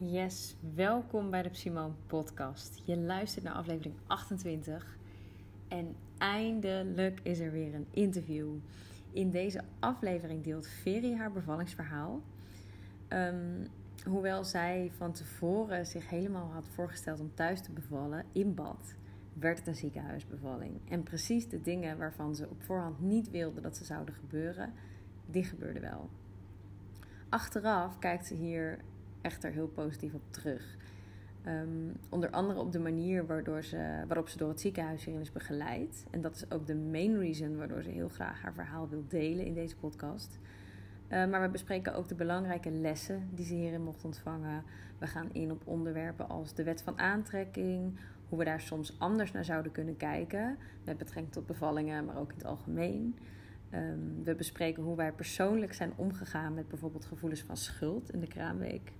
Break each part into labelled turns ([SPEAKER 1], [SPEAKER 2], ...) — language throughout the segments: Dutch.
[SPEAKER 1] Yes, welkom bij de Simone podcast. Je luistert naar aflevering 28 en eindelijk is er weer een interview. In deze aflevering deelt Veri haar bevallingsverhaal. Ehm, hoewel zij van tevoren zich helemaal had voorgesteld om thuis te bevallen in bad, werd het een ziekenhuisbevalling. En precies de dingen waarvan ze op voorhand niet wilde dat ze zouden gebeuren, die gebeurden wel. Achteraf kijkt ze hier echter heel positief op terug. Um, onder andere op de manier waardoor ze, waarop ze door het ziekenhuis hierin is begeleid. En dat is ook de main reason waardoor ze heel graag haar verhaal wil delen in deze podcast. Uh, maar we bespreken ook de belangrijke lessen die ze hierin mocht ontvangen. We gaan in op onderwerpen als de wet van aantrekking, hoe we daar soms anders naar zouden kunnen kijken, met betrekking tot bevallingen, maar ook in het algemeen. Um, we bespreken hoe wij persoonlijk zijn omgegaan met bijvoorbeeld gevoelens van schuld in de kraamweek.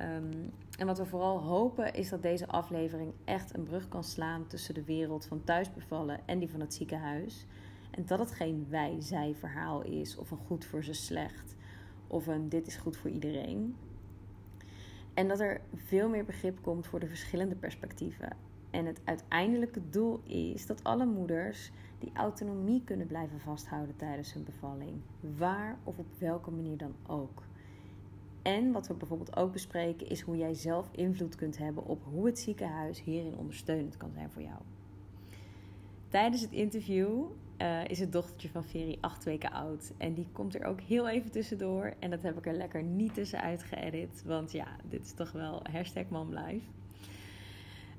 [SPEAKER 1] Um, en wat we vooral hopen is dat deze aflevering echt een brug kan slaan tussen de wereld van thuisbevallen en die van het ziekenhuis. En dat het geen wij-zij verhaal is of een goed voor ze slecht of een dit is goed voor iedereen. En dat er veel meer begrip komt voor de verschillende perspectieven. En het uiteindelijke doel is dat alle moeders die autonomie kunnen blijven vasthouden tijdens hun bevalling. Waar of op welke manier dan ook. En wat we bijvoorbeeld ook bespreken is hoe jij zelf invloed kunt hebben op hoe het ziekenhuis hierin ondersteunend kan zijn voor jou. Tijdens het interview uh, is het dochtertje van Ferry acht weken oud. En die komt er ook heel even tussendoor. En dat heb ik er lekker niet tussenuit geëdit. Want ja, dit is toch wel hashtag live.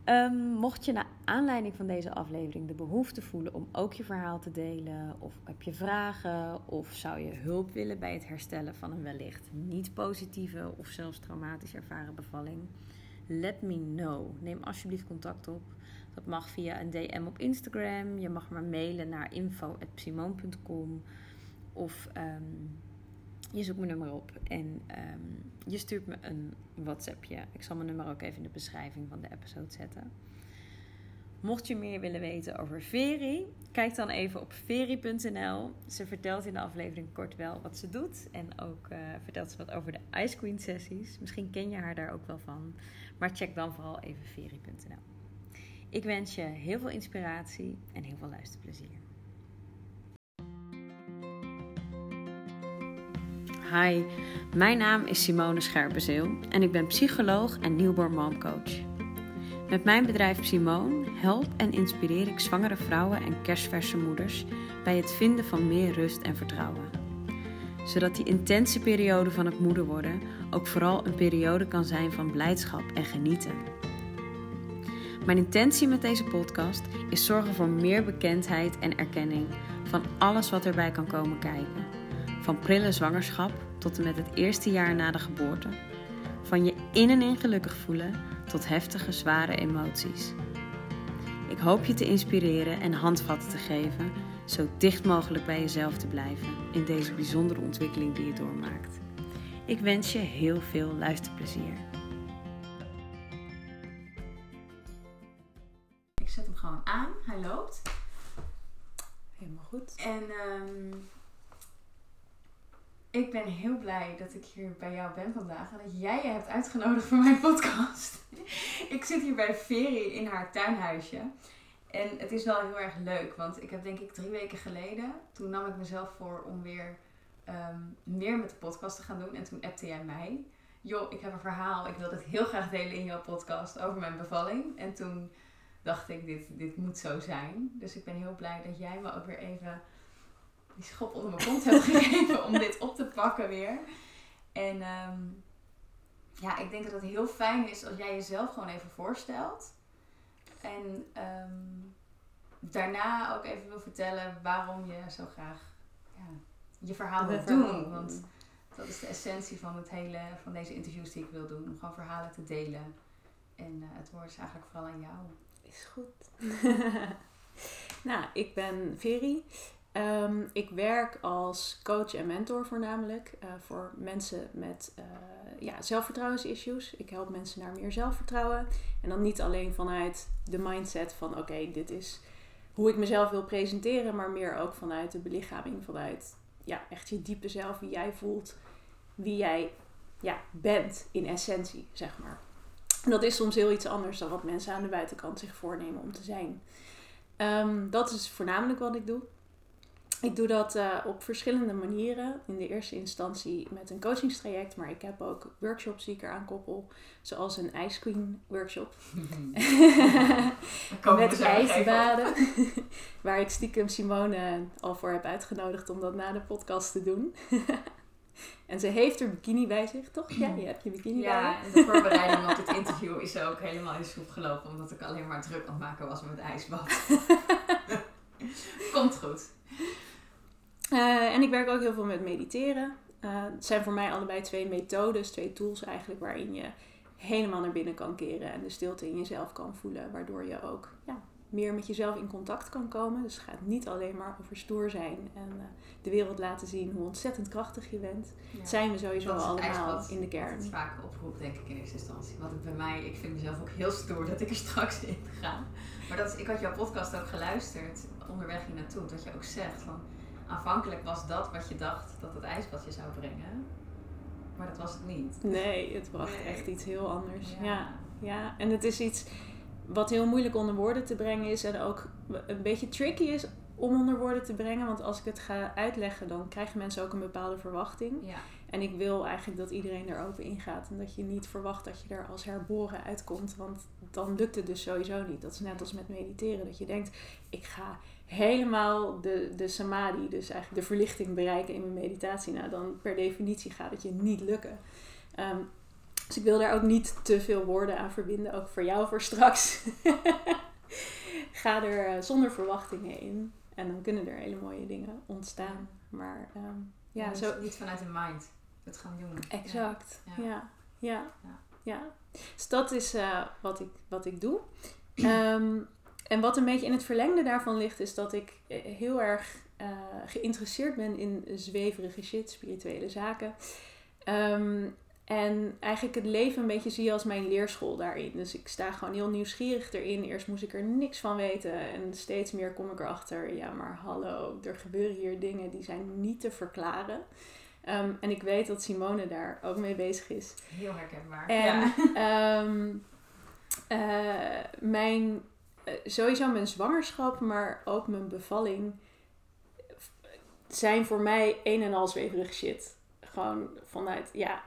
[SPEAKER 1] Um, mocht je naar aanleiding van deze aflevering de behoefte voelen om ook je verhaal te delen, of heb je vragen, of zou je hulp willen bij het herstellen van een wellicht niet positieve of zelfs traumatisch ervaren bevalling, let me know. Neem alsjeblieft contact op. Dat mag via een DM op Instagram. Je mag maar mailen naar info.simone.com of um, je zoekt mijn nummer op en um, je stuurt me een WhatsAppje. Ik zal mijn nummer ook even in de beschrijving van de episode zetten. Mocht je meer willen weten over Veri, kijk dan even op veri.nl. Ze vertelt in de aflevering kort wel wat ze doet. En ook uh, vertelt ze wat over de Ice Queen sessies. Misschien ken je haar daar ook wel van. Maar check dan vooral even veri.nl. Ik wens je heel veel inspiratie en heel veel luisterplezier. Hi, mijn naam is Simone Scherpenzeel en ik ben psycholoog en newborn momcoach. Met mijn bedrijf Simone help en inspireer ik zwangere vrouwen en kerstverse moeders bij het vinden van meer rust en vertrouwen. Zodat die intense periode van het moeder worden ook vooral een periode kan zijn van blijdschap en genieten. Mijn intentie met deze podcast is zorgen voor meer bekendheid en erkenning van alles wat erbij kan komen kijken van prille zwangerschap tot en met het eerste jaar na de geboorte. Van je in en in gelukkig voelen tot heftige, zware emoties. Ik hoop je te inspireren en handvatten te geven, zo dicht mogelijk bij jezelf te blijven in deze bijzondere ontwikkeling die je doormaakt. Ik wens je heel veel luisterplezier. Ik zet hem gewoon aan, hij loopt.
[SPEAKER 2] Helemaal goed.
[SPEAKER 1] En um, ik ben heel blij dat ik hier bij jou ben vandaag en dat jij je hebt uitgenodigd voor mijn podcast. ik zit hier bij Veri in haar tuinhuisje. En het is wel heel erg leuk, want ik heb denk ik drie weken geleden, toen nam ik mezelf voor om weer um, meer met de podcast te gaan doen. En toen appte jij mij, joh, ik heb een verhaal, ik wil het heel graag delen in jouw podcast over mijn bevalling. En toen dacht ik, dit, dit moet zo zijn. Dus ik ben heel blij dat jij me ook weer even die schop onder mijn kont heb gegeven om dit op te pakken weer. En um, ja, ik denk dat het heel fijn is als jij jezelf gewoon even voorstelt. En um, daarna ook even wil vertellen waarom je zo graag ja, je verhaal wil doen. Want dat is de essentie van, het hele, van deze interviews die ik wil doen. Om gewoon verhalen te delen. En uh, het woord is eigenlijk vooral aan jou.
[SPEAKER 2] Is goed. nou, ik ben Veri. Um, ik werk als coach en mentor voornamelijk uh, voor mensen met uh, ja, zelfvertrouwensissues. Ik help mensen naar meer zelfvertrouwen. En dan niet alleen vanuit de mindset van oké, dit is hoe ik mezelf wil presenteren, maar meer ook vanuit de belichaming, vanuit ja, echt je diepe zelf, wie jij voelt, wie jij ja, bent in essentie, zeg maar. En dat is soms heel iets anders dan wat mensen aan de buitenkant zich voornemen om te zijn. Ehm, dat is voornamelijk wat ik doe. Ik doe dat uh, op verschillende manieren. In de eerste instantie met een coachingstraject, maar ik heb ook workshops die ik eraan koppel. Zoals een ice cream workshop. met ijsbaden. waar ik stiekem Simone al voor heb uitgenodigd om dat na de podcast te doen. En ze heeft er bikini bij zich, toch? Ja, je hebt je bikini
[SPEAKER 3] ja, bij Ja, en de voorbereiding op dit interview is ook helemaal in de soep gelopen. Omdat ik alleen maar druk aan het maken was met ijsbad. Komt goed.
[SPEAKER 2] Uh, en ik werk ook heel veel met mediteren. Uh, het zijn voor mij allebei twee methodes, twee tools eigenlijk, waarin je helemaal naar binnen kan keren en de stilte in jezelf kan voelen. Waardoor je ook ja, meer met jezelf in contact kan komen. Dus het gaat niet alleen maar over stoer zijn en uh, de wereld laten zien hoe ontzettend krachtig je bent. Dat zijn we sowieso allemaal in de kern.
[SPEAKER 3] Dat is vaak oproep, denk ik, in eerste instantie. Wat bij mij, ik vind mezelf ook heel stoer dat ik er straks in ga. Maar dat is, ik had jouw podcast ook geluisterd onderweg hier naartoe. Dat je ook zegt van aanvankelijk was dat wat je dacht dat het ijsbad je zou brengen. Maar dat was het niet.
[SPEAKER 2] Nee, het bracht echt iets heel anders. Ja. ja. Ja, en het is iets wat heel moeilijk onder woorden te brengen is en ook een beetje tricky is om onder woorden te brengen. Want als ik het ga uitleggen, dan krijgen mensen ook een bepaalde verwachting. Ja. En ik wil eigenlijk dat iedereen er open ingaat. En dat je niet verwacht dat je er als herboren uitkomt. Want dan lukt het dus sowieso niet. Dat is net als met mediteren. Dat je denkt, ik ga helemaal de, de samadhi, dus eigenlijk de verlichting bereiken in mijn meditatie. Nou, dan per definitie gaat het je niet lukken. Ehm, dus ik wil daar ook niet te veel woorden aan verbinden, ook voor jou voor straks. Ga er eh, zonder verwachtingen in. En dan kunnen er hele mooie dingen ontstaan. Maar um, ja,
[SPEAKER 3] ja zo... Niet vanuit de mind het gaan doen.
[SPEAKER 2] Exact, ja. Ja, ja. ja. Dus dat is uh, wat, ik, wat ik doe. Um, en wat een beetje in het verlengde daarvan ligt, is dat ik eh, heel erg uh, geïnteresseerd ben in zweverige shit, spirituele zaken. Um, en eigenlijk het leven een beetje zie als mijn leerschool daarin. Dus ik sta gewoon heel nieuwsgierig erin. Eerst moest ik er niks van weten. En steeds meer kom ik erachter. Ja, maar hallo, er gebeuren hier dingen die zijn niet te verklaren. Um, en ik weet dat Simone daar ook mee bezig is.
[SPEAKER 3] Heel herkenbaar.
[SPEAKER 2] En ja. um, uh, mijn, sowieso mijn zwangerschap, maar ook mijn bevalling zijn voor mij een en al zweverig shit. Gewoon vanuit, ja,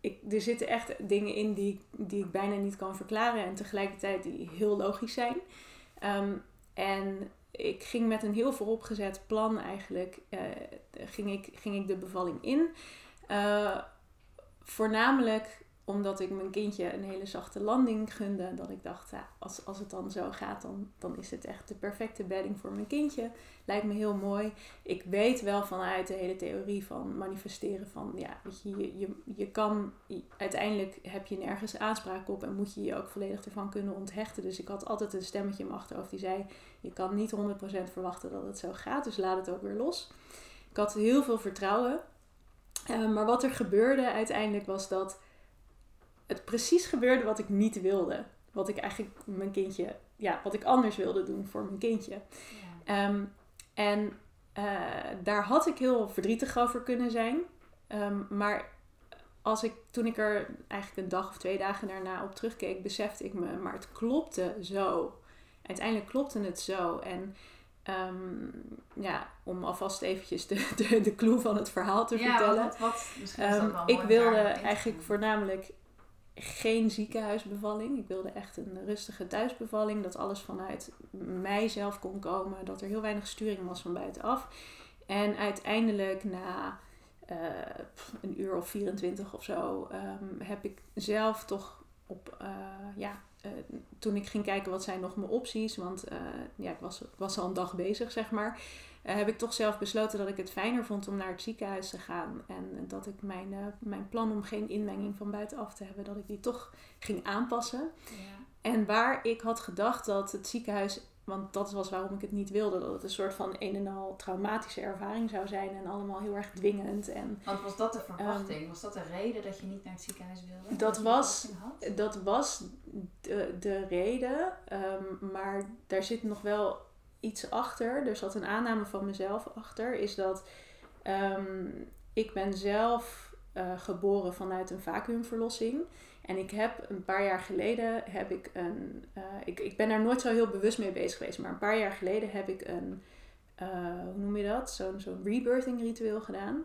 [SPEAKER 2] ik, er zitten echt dingen in die, die ik bijna niet kan verklaren en tegelijkertijd die heel logisch zijn. Um, en ik ging met een heel vooropgezet plan eigenlijk, uh, ging, ik, ging ik de bevalling in. Uh, voornamelijk omdat ik mijn kindje een hele zachte landing gunde. Dat ik dacht, ja, als, als het dan zo gaat, dan, dan is het echt de perfecte bedding voor mijn kindje. Lijkt me heel mooi. Ik weet wel vanuit de hele theorie van manifesteren van, ja, weet je, je, je, kan, uiteindelijk heb je nergens aanspraak op en moet je je ook volledig ervan kunnen onthechten. Dus ik had altijd een stemmetje in mijn achterhoofd die zei, je kan niet 100% verwachten dat het zo gaat, dus laat het ook weer los. Ik had heel veel vertrouwen. Uh, maar wat er gebeurde uiteindelijk was dat het precies gebeurde wat ik niet wilde. Wat ik eigenlijk mijn kindje, ja, wat ik anders wilde doen voor mijn kindje. Ja. Um, en uh, daar had ik heel verdrietig over kunnen zijn. Um, maar als ik, toen ik er eigenlijk een dag of twee dagen daarna op terugkeek, besefte ik me, maar het klopte zo. Uiteindelijk klopte het zo. En um, ja, om alvast eventjes de, de, de clue van het verhaal te ja, vertellen. Wat, wat, misschien is dat ik wilde eigenlijk voornamelijk geen ziekenhuisbevalling. Ik wilde echt een rustige thuisbevalling. Dat alles vanuit mijzelf kon komen. Dat er heel weinig sturing was van buitenaf. En uiteindelijk na uh, een uur of 24 of zo um, heb ik zelf toch op, uh, ja, uh, toen ik ging kijken wat zijn nog mijn opties, want ja, ik was, was al een dag bezig, zeg maar. Eh, heb ik toch zelf besloten dat ik het fijner vond om naar het ziekenhuis te gaan. En dat ik mijn, uh, mijn plan om geen inmenging van buitenaf te hebben, dat ik die toch ging aanpassen. Ja. En waar ik had gedacht dat het ziekenhuis, want dat was waarom ik het niet wilde, dat het een soort van een en al traumatische ervaring zou zijn en allemaal heel erg dwingend. En,
[SPEAKER 3] want was dat de verwachting? Um, was dat de reden dat je niet naar het ziekenhuis wilde?
[SPEAKER 2] Dat, was, dat was de, de reden, um, maar daar zit nog wel iets achter. Er zat een aanname van mezelf achter. Is dat um, ik ben zelf eh, geboren vanuit een vacuümverlossing. En ik heb een paar jaar geleden heb ik een. eh, ik, ik ben daar nooit zo heel bewust mee bezig geweest. Maar een paar jaar geleden heb ik een. eh, hoe noem je dat? Zo'n zo'n rebirthing ritueel gedaan.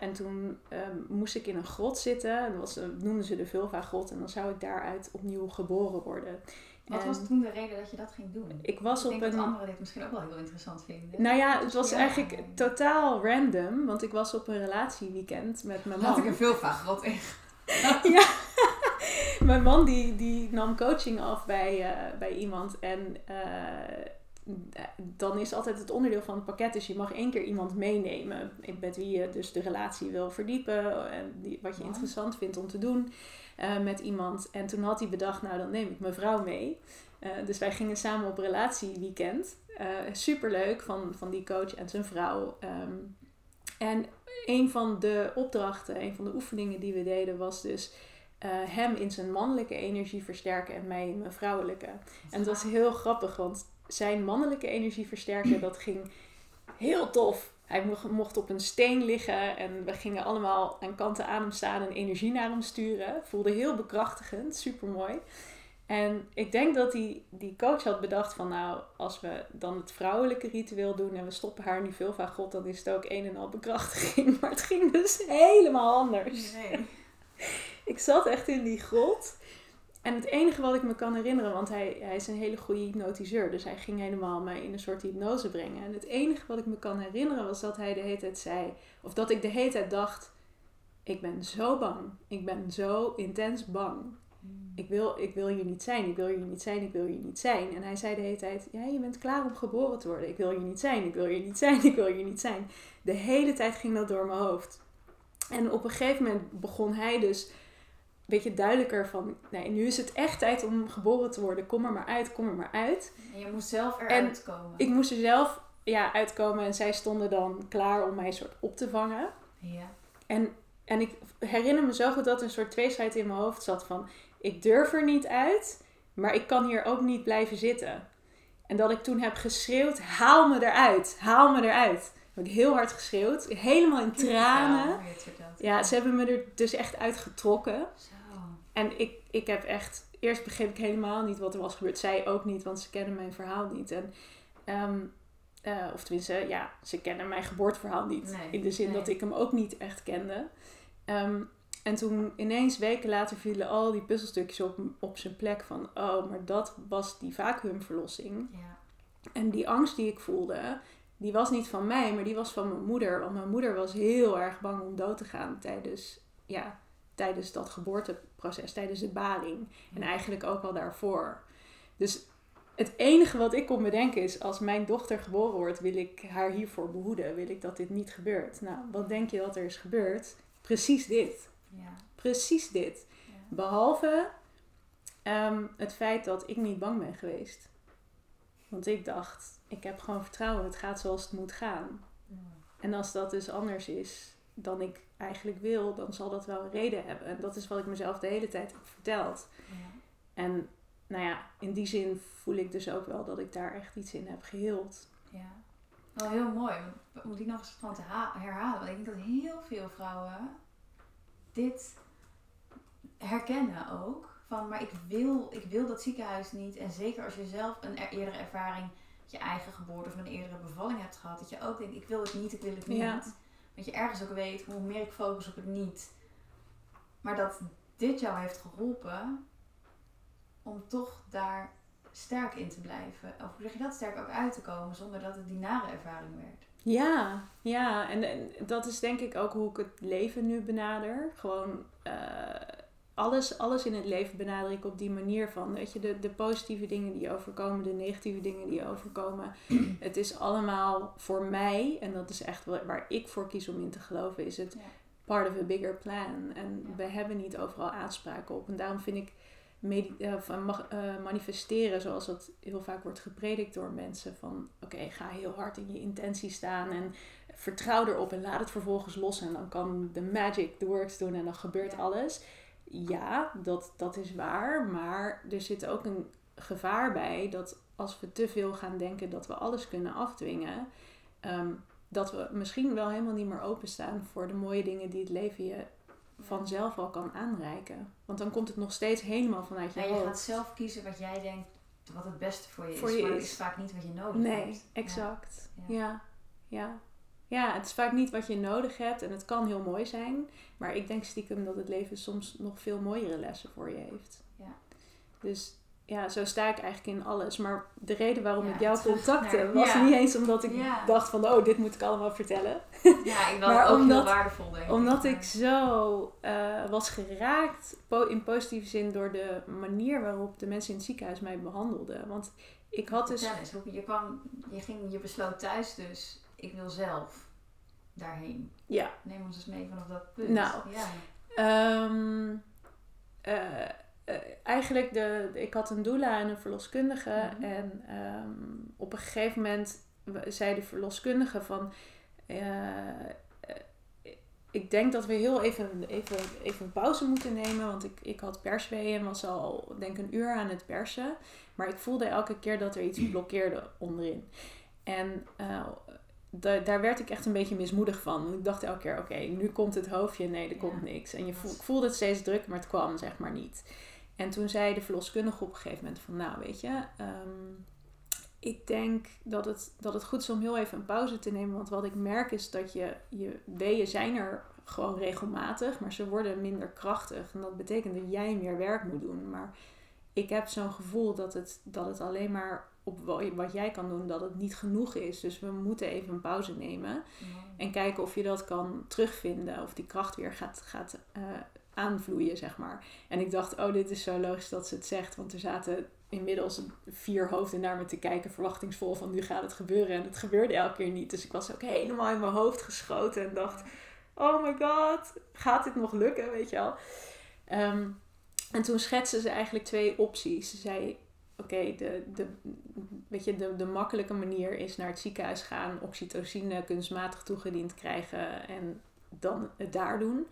[SPEAKER 2] En toen ehm, moest ik in een grot zitten. En dat was, noemden ze de Vulva grot. En dan zou ik daaruit opnieuw geboren worden.
[SPEAKER 3] Wat
[SPEAKER 2] En
[SPEAKER 3] was toen de reden dat je dat ging doen?
[SPEAKER 2] Ik was
[SPEAKER 3] ik
[SPEAKER 2] op
[SPEAKER 3] denk
[SPEAKER 2] een.
[SPEAKER 3] dat anderen dit misschien ook wel heel interessant vinden.
[SPEAKER 2] Nou ja,
[SPEAKER 3] Wat
[SPEAKER 2] het was eigenlijk totaal random. Want ik was op een relatieweekend met mijn
[SPEAKER 3] Had ik
[SPEAKER 2] man.
[SPEAKER 3] er veel van gehad in.
[SPEAKER 2] ja. Mijn man die, die nam coaching af bij, eh, bij iemand. En eh, dan is altijd het onderdeel van het pakket. Dus je mag één keer iemand meenemen. Met wie je dus de relatie wil verdiepen. En die, wat je
[SPEAKER 3] Ja.
[SPEAKER 2] interessant vindt om te doen eh, met iemand. En toen had hij bedacht, nou dan neem ik mijn vrouw mee. Eh, dus wij gingen samen op relatieweekend. Eh superleuk van, van die coach en zijn vrouw. Ehm, en een van de opdrachten, een van de oefeningen die we deden was dus hem in zijn mannelijke energie versterken en mij in mijn vrouwelijke. En dat was heel grappig, want zijn mannelijke energie versterken, dat ging heel tof. Hij mocht, op een steen liggen en we gingen allemaal aan kanten aan hem staan en energie naar hem sturen. Voelde heel bekrachtigend, super mooi. En ik denk dat die, die coach had bedacht van nou, als we dan het vrouwelijke ritueel doen en we stoppen haar nu veel van God, dan is het ook een en al bekrachtiging. Maar het ging dus helemaal anders.
[SPEAKER 3] Nee.
[SPEAKER 2] Ik zat echt in die grot. En het enige wat ik me kan herinneren, want hij, hij is een hele goede hypnotiseur. Dus hij ging helemaal mij in een soort hypnose brengen. En het enige wat ik me kan herinneren was dat hij de hele tijd zei... Of dat ik de hele tijd dacht... Ik ben zo bang. Ik ben zo intens bang. Ik wil, ik wil hier niet zijn. Ik wil hier niet zijn. Ik wil hier niet zijn. En hij zei de hele tijd... Ja, je bent klaar om geboren te worden. Ik wil hier niet zijn. Ik wil hier niet zijn. Ik wil hier niet zijn. De hele tijd ging dat door mijn hoofd. En op een gegeven moment begon hij dus beetje duidelijker van... Nee, nu is het echt tijd om geboren te worden. Kom er maar uit, kom er maar uit.
[SPEAKER 3] En je moest zelf eruit komen.
[SPEAKER 2] Ik moest er zelf ja, uitkomen en zij stonden dan klaar om mij soort op te vangen.
[SPEAKER 3] Ja.
[SPEAKER 2] En, en ik herinner me zo goed dat er een soort tweestrijd in mijn hoofd zat van... Ik durf er niet uit, maar ik kan hier ook niet blijven zitten. En dat ik toen heb geschreeuwd, haal me eruit, haal me eruit. Heb ik heel hard geschreeuwd, helemaal in tranen.
[SPEAKER 3] Ja.
[SPEAKER 2] Ja, ze hebben me er dus echt uitgetrokken. En ik, ik heb echt... Eerst begreep ik helemaal niet wat er was gebeurd. Zij ook niet, want ze kennen mijn verhaal niet. En, eh, of tenminste, ja, ze kennen mijn geboorteverhaal niet.
[SPEAKER 3] Nee,
[SPEAKER 2] in de zin
[SPEAKER 3] nee.
[SPEAKER 2] dat ik hem ook niet echt kende. Ehm, en toen ineens weken later vielen al die puzzelstukjes op, op zijn plek. Van, oh, maar dat was die vacuümverlossing.
[SPEAKER 3] Ja.
[SPEAKER 2] En die angst die ik voelde, die was niet van mij, maar die was van mijn moeder. Want mijn moeder was heel erg bang om dood te gaan tijdens, ja, tijdens dat geboorteproces, tijdens de baring. En eigenlijk ook al daarvoor. Dus het enige wat ik kon bedenken is, als mijn dochter geboren wordt, wil ik haar hiervoor behoeden. Wil ik dat dit niet gebeurt. Nou, wat denk je dat er is gebeurd? Precies dit.
[SPEAKER 3] Ja.
[SPEAKER 2] Precies dit.
[SPEAKER 3] Ja.
[SPEAKER 2] Behalve ehm, het feit dat ik niet bang ben geweest. Want ik dacht, ik heb gewoon vertrouwen, het gaat zoals het moet gaan. En als dat dus anders is dan ik eigenlijk wil, dan zal dat wel een reden hebben. En dat is wat ik mezelf de hele tijd heb verteld.
[SPEAKER 3] Ja.
[SPEAKER 2] En nou ja, in die zin voel ik dus ook wel dat ik daar echt iets in heb geheeld.
[SPEAKER 3] Ja. Wel heel mooi. Moet ik nog eens van te ha- herhalen? Want ik denk dat heel veel vrouwen dit herkennen ook. Van, maar ik wil, ik wil dat ziekenhuis niet. En zeker als je zelf een er- eerdere ervaring, je eigen geboorte of een eerdere bevalling hebt gehad. Dat je ook denkt, ik wil het niet, ik wil het niet.
[SPEAKER 2] Ja.
[SPEAKER 3] Dat je ergens ook weet, hoe meer ik focus op het niet. Maar dat dit jou heeft geholpen om toch daar sterk in te blijven. Of hoe zeg je dat? Sterk ook uit te komen zonder dat het die nare ervaring werd.
[SPEAKER 2] Ja, ja. En, dat is denk ik ook hoe ik het leven nu benader. Gewoon eh, alles, alles in het leven benader ik op die manier van. Weet je, de, de positieve dingen die overkomen, de negatieve dingen die overkomen. het is allemaal voor mij, en dat is echt waar ik voor kies om in te geloven, is het
[SPEAKER 3] Ja.
[SPEAKER 2] part of a bigger plan. En
[SPEAKER 3] Ja.
[SPEAKER 2] we hebben niet overal aanspraken op. En daarom vind ik medi- eh, van mag- eh, manifesteren, zoals dat heel vaak wordt gepredikt door mensen, van oké, ga heel hard in je intentie staan en vertrouw erop en laat het vervolgens los en dan kan de magic the works doen en dan gebeurt
[SPEAKER 3] Ja.
[SPEAKER 2] alles. Ja, dat, dat is waar, maar er zit ook een gevaar bij dat als we te veel gaan denken dat we alles kunnen afdwingen, ehm, dat we misschien wel helemaal niet meer openstaan voor de mooie dingen die het leven je vanzelf al kan aanreiken. Want dan komt het nog steeds helemaal vanuit je
[SPEAKER 3] En
[SPEAKER 2] hoofd.
[SPEAKER 3] je gaat zelf kiezen wat jij denkt wat het beste voor je
[SPEAKER 2] Voor
[SPEAKER 3] is.
[SPEAKER 2] je
[SPEAKER 3] maar dat
[SPEAKER 2] is.
[SPEAKER 3] is vaak niet wat je nodig hebt.
[SPEAKER 2] Nee, exact.
[SPEAKER 3] Ja.
[SPEAKER 2] Ja. ja. Ja, het is vaak niet wat je nodig hebt en het kan heel mooi zijn. Maar ik denk stiekem dat het leven soms nog veel mooiere lessen voor je heeft.
[SPEAKER 3] Ja.
[SPEAKER 2] Dus ja, zo sta ik eigenlijk in alles. Maar de reden waarom
[SPEAKER 3] Ja,
[SPEAKER 2] ik jou contacte
[SPEAKER 3] naar-
[SPEAKER 2] was
[SPEAKER 3] ja.
[SPEAKER 2] niet eens omdat ik
[SPEAKER 3] Ja.
[SPEAKER 2] dacht van... Oh, dit moet ik allemaal vertellen.
[SPEAKER 3] Ja, ik
[SPEAKER 2] Maar
[SPEAKER 3] was ook
[SPEAKER 2] omdat-
[SPEAKER 3] heel waardevol denk ik.
[SPEAKER 2] Omdat ik
[SPEAKER 3] Maar-
[SPEAKER 2] zo eh, was geraakt in positieve zin door de manier waarop de mensen in het ziekenhuis mij behandelden. Want ik had dus...
[SPEAKER 3] Je, kwam, je, ging, je besloot thuis dus, ik wil zelf daarheen.
[SPEAKER 2] Ja,
[SPEAKER 3] Neem ons eens mee vanaf dat punt.
[SPEAKER 2] Nou.
[SPEAKER 3] Ja.
[SPEAKER 2] Ehm, eh, eh, eigenlijk, de, ik had een doula en een verloskundige.
[SPEAKER 3] Mhm.
[SPEAKER 2] En ehm, op een gegeven moment zei de verloskundige van... eh, ik denk dat we heel even, even, even een pauze moeten nemen. Want ik, ik had perswee en was al denk een uur aan het persen. Maar ik voelde elke keer dat er iets blokkeerde onderin. En da- daar werd ik echt een beetje mismoedig van. Want ik dacht elke keer, oké, nu komt het hoofdje. Nee, er komt niks. En je voel, ik voelde het steeds druk, maar het kwam zeg maar niet. En toen zei de verloskundige op een gegeven moment van... Nou, weet je, ehm, ik denk dat het, dat het goed is om heel even een pauze te nemen. Want wat ik merk is dat je, je weeën zijn er gewoon regelmatig. Maar ze worden minder krachtig. En dat betekent dat jij meer werk moet doen. Maar ik heb zo'n gevoel dat het, dat het alleen maar op wa- wat jij kan doen, dat het niet genoeg is. Dus we moeten even een pauze nemen. En kijken of je dat kan terugvinden. Of die kracht weer gaat, gaat eh, aanvloeien, zeg maar. En ik dacht, oh, dit is zo logisch dat ze het zegt. Want er zaten inmiddels vier hoofden naar me te kijken, verwachtingsvol van nu gaat het gebeuren. En het gebeurde elke keer niet. Dus ik was ook helemaal in mijn hoofd geschoten en dacht, oh my god, gaat dit nog lukken, weet je wel. Ehm, en toen schetste ze eigenlijk twee opties. Ze zei, oké, de, de, weet je, de, de makkelijke manier is naar het ziekenhuis gaan, oxytocine kunstmatig toegediend krijgen en dan het daar doen.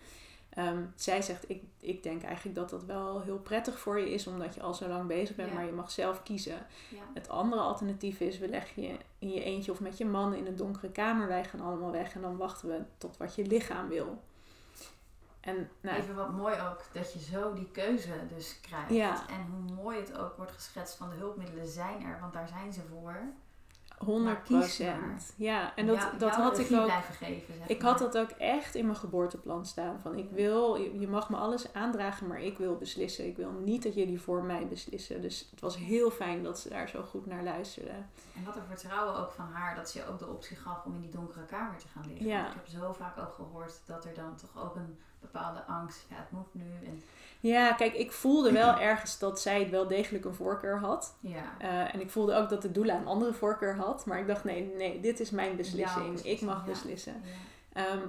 [SPEAKER 2] Ehm, zij zegt, ik, ik denk eigenlijk dat dat wel heel prettig voor je is, omdat je al zo lang bezig bent,
[SPEAKER 3] Ja.
[SPEAKER 2] maar je mag zelf kiezen.
[SPEAKER 3] Ja.
[SPEAKER 2] Het andere alternatief is, we leggen je in je eentje of met je man in een donkere kamer. Wij gaan allemaal weg en dan wachten we tot wat je lichaam wil. En nou,
[SPEAKER 3] Even wat mooi ook, dat je zo die keuze dus krijgt.
[SPEAKER 2] Ja.
[SPEAKER 3] En hoe mooi het ook wordt geschetst van de hulpmiddelen zijn er, want daar zijn ze voor.
[SPEAKER 2] 100
[SPEAKER 3] kies maar.
[SPEAKER 2] procent. Ja, en dat, dat had ik ook.
[SPEAKER 3] geven, zeg
[SPEAKER 2] Ik
[SPEAKER 3] maar.
[SPEAKER 2] had dat ook echt in mijn geboorteplan staan. Van ik wil, je mag me alles aandragen, maar ik wil beslissen. Ik wil niet dat jullie voor mij beslissen. Dus het was heel fijn dat ze daar zo goed naar luisterden.
[SPEAKER 3] En wat een vertrouwen ook van haar dat ze je ook de optie gaf om in die donkere kamer te gaan liggen.
[SPEAKER 2] Ja.
[SPEAKER 3] Ik heb zo vaak ook gehoord dat er dan toch ook een bepaalde angst, ja het moet nu. En,
[SPEAKER 2] Ja, kijk, ik voelde wel ergens dat zij wel degelijk een voorkeur had.
[SPEAKER 3] ja.
[SPEAKER 2] Eh, en ik voelde ook dat de doula een andere voorkeur had. Maar ik dacht, nee, nee, dit is mijn beslissing. Ik mag
[SPEAKER 3] ja.
[SPEAKER 2] beslissen.
[SPEAKER 3] ja.
[SPEAKER 2] Ehm,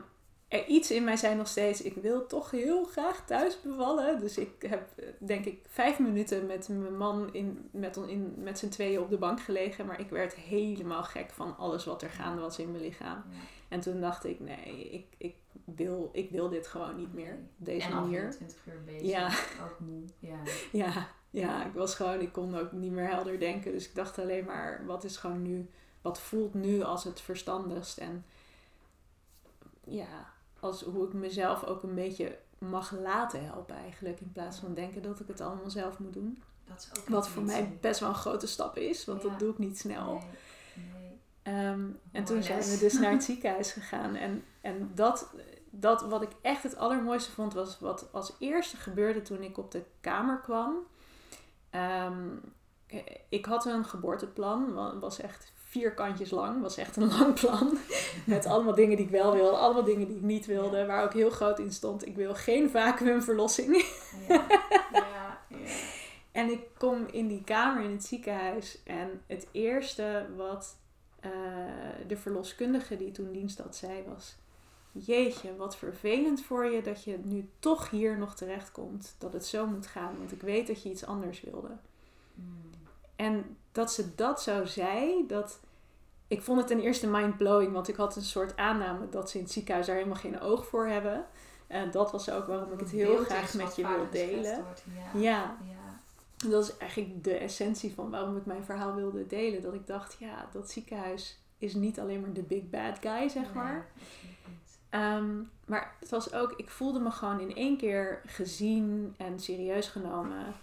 [SPEAKER 2] er iets in mij zei nog steeds, ik wil toch heel graag thuis bevallen. Dus ik heb, eh, denk ik, vijf minuten met mijn man in, met, in, met z'n tweeën op de bank gelegen. Maar ik werd helemaal gek van alles wat er gaande was in mijn lichaam.
[SPEAKER 3] Ja.
[SPEAKER 2] En toen dacht ik, nee, ik, ik, wil, ik wil dit gewoon niet meer. Op deze
[SPEAKER 3] en
[SPEAKER 2] manier.
[SPEAKER 3] 24 uur bezig.
[SPEAKER 2] Ja.
[SPEAKER 3] Ook moe. Ja.
[SPEAKER 2] Ja, ja, ik was gewoon, ik kon ook niet meer helder denken. Dus ik dacht alleen maar, wat is gewoon nu, wat voelt nu als het verstandigst? En ja, als hoe ik mezelf ook een beetje mag laten helpen eigenlijk. In plaats van denken dat ik het allemaal zelf moet doen.
[SPEAKER 3] Dat is ook
[SPEAKER 2] Wat voor mij best wel een grote stap is, want
[SPEAKER 3] Ja.
[SPEAKER 2] dat doe ik niet snel.
[SPEAKER 3] Nee, nee.
[SPEAKER 2] Ehm, en toen zijn we dus naar het ziekenhuis gegaan. En, en dat, dat wat ik echt het allermooiste vond, was wat als eerste gebeurde toen ik op de kamer kwam. Ehm, ik had een geboorteplan, wa- was echt vier kantjes lang, was echt een lang plan. Met allemaal dingen die ik wel wilde, allemaal dingen die ik niet wilde. Waar ook heel groot in stond, ik wil geen vacuümverlossing.
[SPEAKER 3] Ja. ja, ja.
[SPEAKER 2] En ik kom in die kamer in het ziekenhuis en het eerste wat eh, de verloskundige die toen dienst had zei was... Jeetje, wat vervelend voor je dat je nu toch hier nog terecht komt. Dat het zo moet gaan, want ik weet dat je iets anders wilde.
[SPEAKER 3] Mm.
[SPEAKER 2] En dat ze dat zo zei, dat... Ik vond het ten eerste mind-blowing, want ik had een soort aanname dat ze in het ziekenhuis daar helemaal geen oog voor hebben. En dat was ook waarom ik het heel graag met je wil delen.
[SPEAKER 3] Ja.
[SPEAKER 2] Ja,
[SPEAKER 3] ja.
[SPEAKER 2] dat is eigenlijk de essentie van waarom ik mijn verhaal wilde delen. Dat ik dacht, ja, dat ziekenhuis is niet alleen maar de big bad guy, zeg maar.
[SPEAKER 3] Nee,
[SPEAKER 2] Ehm, maar het was ook, ik voelde me gewoon in één keer gezien en serieus genomen.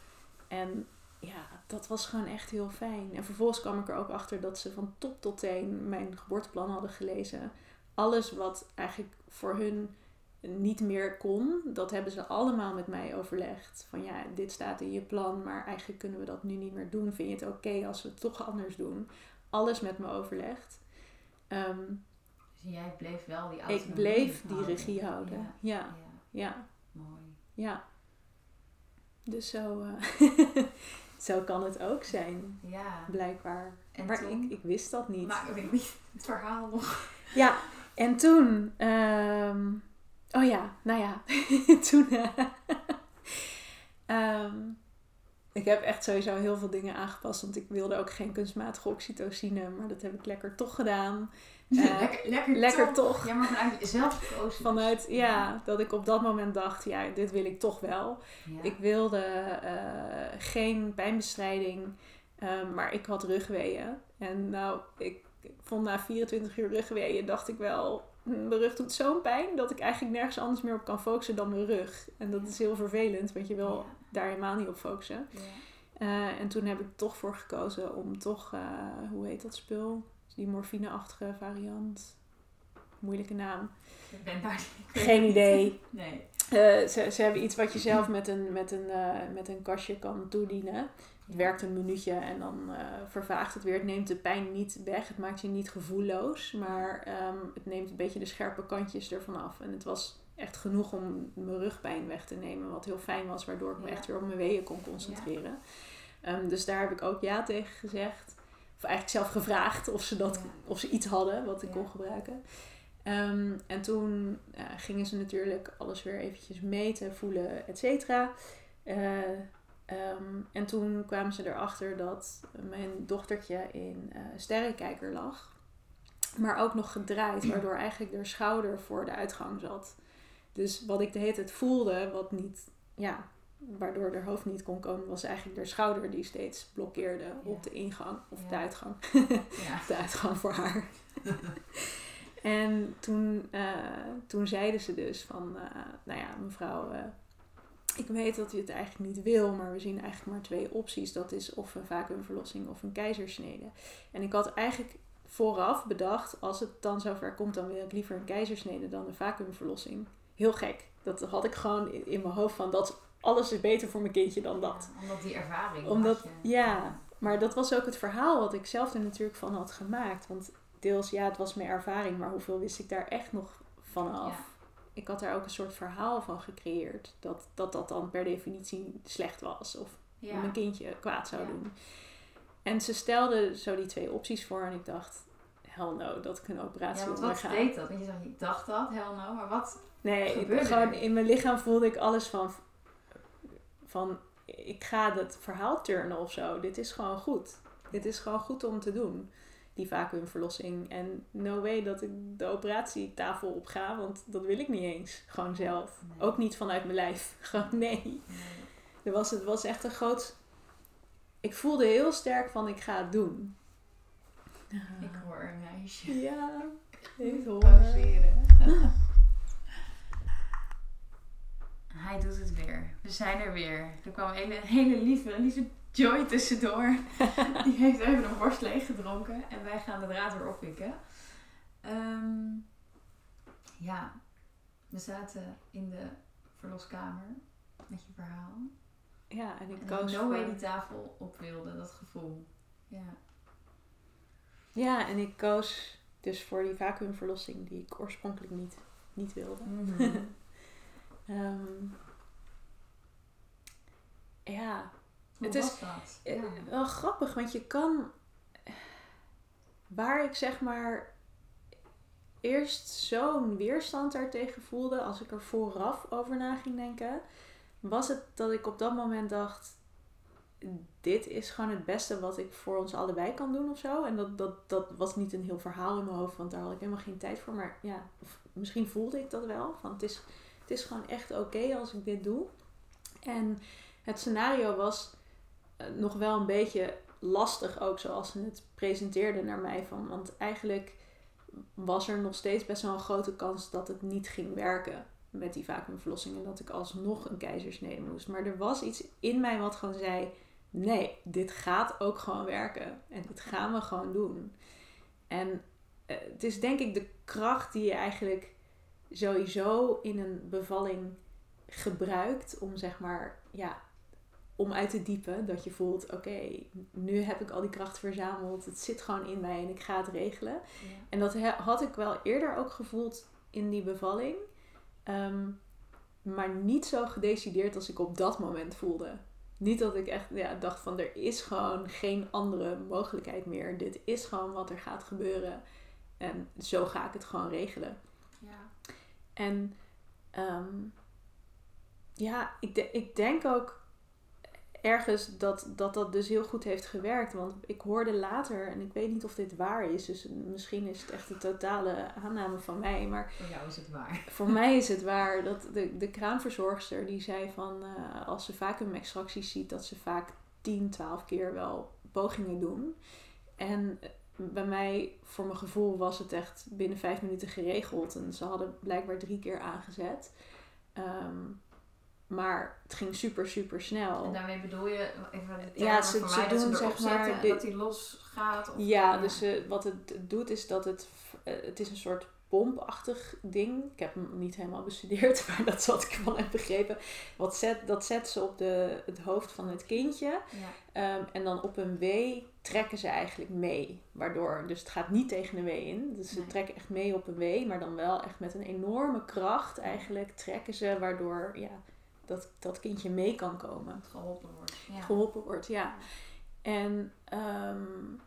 [SPEAKER 2] En ja, dat was gewoon echt heel fijn. En vervolgens kwam ik er ook achter dat ze van top tot teen mijn geboorteplan hadden gelezen. Alles wat eigenlijk voor hun niet meer kon, dat hebben ze allemaal met mij overlegd. Van ja, dit staat in je plan, maar eigenlijk kunnen we dat nu niet meer doen. Vind je het oké als we het toch anders doen? Alles met me overlegd. Ehm,
[SPEAKER 3] Dus jij bleef wel die autonomie
[SPEAKER 2] ik bleef die regie houden.
[SPEAKER 3] Ja,
[SPEAKER 2] Ja,
[SPEAKER 3] ja,
[SPEAKER 2] ja,
[SPEAKER 3] mooi.
[SPEAKER 2] ja. Dus zo, eh, zo kan het ook zijn,
[SPEAKER 3] Ja.
[SPEAKER 2] blijkbaar.
[SPEAKER 3] En
[SPEAKER 2] maar
[SPEAKER 3] toen?
[SPEAKER 2] ik, ik wist dat niet.
[SPEAKER 3] Maar ik weet niet het verhaal nog.
[SPEAKER 2] Ja, en toen. ehm, oh ja, nou ja. toen. eh, ehm, ik heb echt sowieso heel veel dingen aangepast. Want ik wilde ook geen kunstmatige oxytocine. Maar dat heb ik lekker toch gedaan. Eh,
[SPEAKER 3] lekker lekker,
[SPEAKER 2] lekker toch.
[SPEAKER 3] Ja, maar vanuit jezelf gekozen.
[SPEAKER 2] Vanuit, ja, dat ik op dat moment dacht, ja, dit wil ik toch wel.
[SPEAKER 3] Ja.
[SPEAKER 2] Ik wilde eh, geen pijnbestrijding, eh, maar ik had rugweeën. En nou, ik vond na 24 uur rugweeën, dacht ik wel, hm, mijn rug doet zo'n pijn dat ik eigenlijk nergens anders meer op kan focussen dan mijn rug. En dat is heel vervelend, want je wil daar helemaal niet op focussen.
[SPEAKER 3] Ja.
[SPEAKER 2] Eh, en toen heb ik toch voor gekozen om toch, hoe heet dat spul? Die morfineachtige variant. Moeilijke naam.
[SPEAKER 3] Ik ben daar
[SPEAKER 2] Geen idee.
[SPEAKER 3] Nee.
[SPEAKER 2] Eh, ze, ze hebben iets wat je zelf met een, met een, eh, met een kastje kan toedienen. Het werkt een minuutje en dan eh, vervaagt het weer. Het neemt de pijn niet weg. Het maakt je niet gevoelloos. Maar ehm, het neemt een beetje de scherpe kantjes ervan af. En het was echt genoeg om mijn rugpijn weg te nemen. Wat heel fijn was, waardoor ik me
[SPEAKER 3] Ja.
[SPEAKER 2] echt weer op mijn weeën kon concentreren. Ehm, dus daar heb ik ook ja tegen gezegd. Of eigenlijk zelf gevraagd of ze, dat, of ze iets hadden wat ik kon gebruiken. Ehm, en toen gingen ze natuurlijk alles weer eventjes meten, voelen, et cetera. Eh, ehm, en toen kwamen ze erachter dat mijn dochtertje in eh sterrenkijker lag. Maar ook nog gedraaid, waardoor eigenlijk de schouder voor de uitgang zat. Dus wat ik de hele tijd voelde, wat niet, ja, waardoor haar hoofd niet kon komen, was eigenlijk de schouder die steeds blokkeerde
[SPEAKER 3] Ja.
[SPEAKER 2] op de ingang of
[SPEAKER 3] Ja.
[SPEAKER 2] de uitgang.
[SPEAKER 3] Ja.
[SPEAKER 2] De uitgang voor haar. en toen, eh, toen zeiden ze dus van, eh, nou ja, mevrouw, eh, ik weet dat u het eigenlijk niet wil, maar we zien eigenlijk maar twee opties. Dat is of een vacuümverlossing of een keizersnede. En ik had eigenlijk vooraf bedacht, als het dan zover komt, dan wil ik liever een keizersnede dan een vacuümverlossing. Heel gek. Dat had ik gewoon in, in mijn hoofd van, dat alles is beter voor mijn kindje dan dat.
[SPEAKER 3] Ja, omdat die ervaring
[SPEAKER 2] Omdat,
[SPEAKER 3] je.
[SPEAKER 2] ja, maar dat was ook het verhaal wat ik zelf er natuurlijk van had gemaakt. Want deels, ja, het was mijn ervaring, maar hoeveel wist ik daar echt nog van af?
[SPEAKER 3] Ja.
[SPEAKER 2] Ik had daar ook een soort verhaal van gecreëerd. Dat dat, dat dan per definitie slecht was. Of
[SPEAKER 3] Ja.
[SPEAKER 2] mijn kindje kwaad zou doen. En ze stelden zo die twee opties voor. En ik dacht, hell no, dat ik een operatie
[SPEAKER 3] Ja, wat deed dat? Want je dacht, je dacht dat, hell no, maar wat?
[SPEAKER 2] Nee, ik- gewoon in mijn lichaam voelde ik alles van, van ik ga het verhaal turnen of zo. Dit is gewoon goed. Dit is gewoon goed om te doen, die vacuümverlossing. En no way dat ik de operatietafel op ga, want dat wil ik niet eens. Gewoon zelf.
[SPEAKER 3] Nee.
[SPEAKER 2] Ook niet vanuit mijn lijf. Gewoon nee.
[SPEAKER 3] Nee.
[SPEAKER 2] Er was, het was echt een groot... Ik voelde heel sterk van ik ga het doen.
[SPEAKER 3] Ik hoor een meisje.
[SPEAKER 2] Ja, ik hoor.
[SPEAKER 3] Pauzeren. Hij doet het weer. We zijn er weer. Er kwam een hele, hele lieve, lieve Joy tussendoor. Die heeft even een worst leeg gedronken. En wij gaan de draad weer oppikken. Ehm, ja, we zaten in de verloskamer met je verhaal.
[SPEAKER 2] Ja, en ik koos
[SPEAKER 3] no way
[SPEAKER 2] voor...
[SPEAKER 3] die tafel op wilde, dat gevoel. Ja.
[SPEAKER 2] Ja, en ik koos dus voor die vacuümverlossing die ik oorspronkelijk niet, niet wilde.
[SPEAKER 3] Mhm.
[SPEAKER 2] Ehm, ja,
[SPEAKER 3] Hoe
[SPEAKER 2] Het is- eh,
[SPEAKER 3] Ja.
[SPEAKER 2] wel grappig, want je kan... Waar ik zeg maar eerst zo'n weerstand daartegen voelde, als ik er vooraf over na ging denken, was het dat ik op dat moment dacht, dit is gewoon het beste wat ik voor ons allebei kan doen of zo. En dat, dat, dat was niet een heel verhaal in mijn hoofd, want daar had ik helemaal geen tijd voor. Maar ja, misschien voelde ik dat wel, van het is, het is gewoon echt oké als ik dit doe. En het scenario was eh, nog wel een beetje lastig ook zoals ze het presenteerden naar mij. Van, want eigenlijk was er nog steeds best wel een grote kans dat het niet ging werken met die vacuümverlossing. En dat ik alsnog een keizersnede moest. Maar er was iets in mij wat gewoon zei: nee, dit gaat ook gewoon werken. En dit gaan we gewoon doen. En eh, het is denk ik de kracht die je eigenlijk sowieso in een bevalling gebruikt om zeg maar ja om uit te diepen dat je voelt oké nu heb ik al die kracht verzameld het zit gewoon in mij en ik ga het regelen. En dat had ik wel eerder ook gevoeld in die bevalling ehm, maar niet zo gedecideerd als ik op dat moment voelde. Niet dat ik echt ja, dacht van er is gewoon geen andere mogelijkheid meer. Dit is gewoon wat er gaat gebeuren en zo ga ik het gewoon regelen. En um, ja, ik, de, ik denk ook ergens dat, dat dat dus heel goed heeft gewerkt. Want ik hoorde later, en ik weet niet of dit waar is, dus misschien is het echt een totale aanname van mij. Maar
[SPEAKER 3] voor jou is het waar.
[SPEAKER 2] Voor mij is het waar dat de, de kraanverzorgster die zei van uh, als ze vacuümextracties ziet, dat ze vaak 10, 12 keer wel pogingen doen. En bij mij, voor mijn gevoel, was het echt binnen vijf minuten geregeld. En ze hadden blijkbaar drie keer aangezet. Ehm, maar het ging super, super snel.
[SPEAKER 3] En daarmee bedoel je, even ja, ze, ze doen dat zeg maar dat hij los gaat? Of
[SPEAKER 2] ja, dus uh, wat het doet is dat het, uh, het is een soort pompachtig ding. Ik heb hem niet helemaal bestudeerd, maar dat is wat ik van heb begrepen. Wat zet, dat zet ze op de, het hoofd van het kindje. Ja. Ehm, en dan op een W trekken ze eigenlijk mee. Waardoor, dus het gaat niet tegen een W in. Dus ze trekken echt mee op een W, maar dan wel echt met een enorme kracht eigenlijk trekken ze. Waardoor ja, dat, dat kindje mee kan komen.
[SPEAKER 3] Geholpen wordt.
[SPEAKER 2] Ja. Geholpen wordt, ja. En um,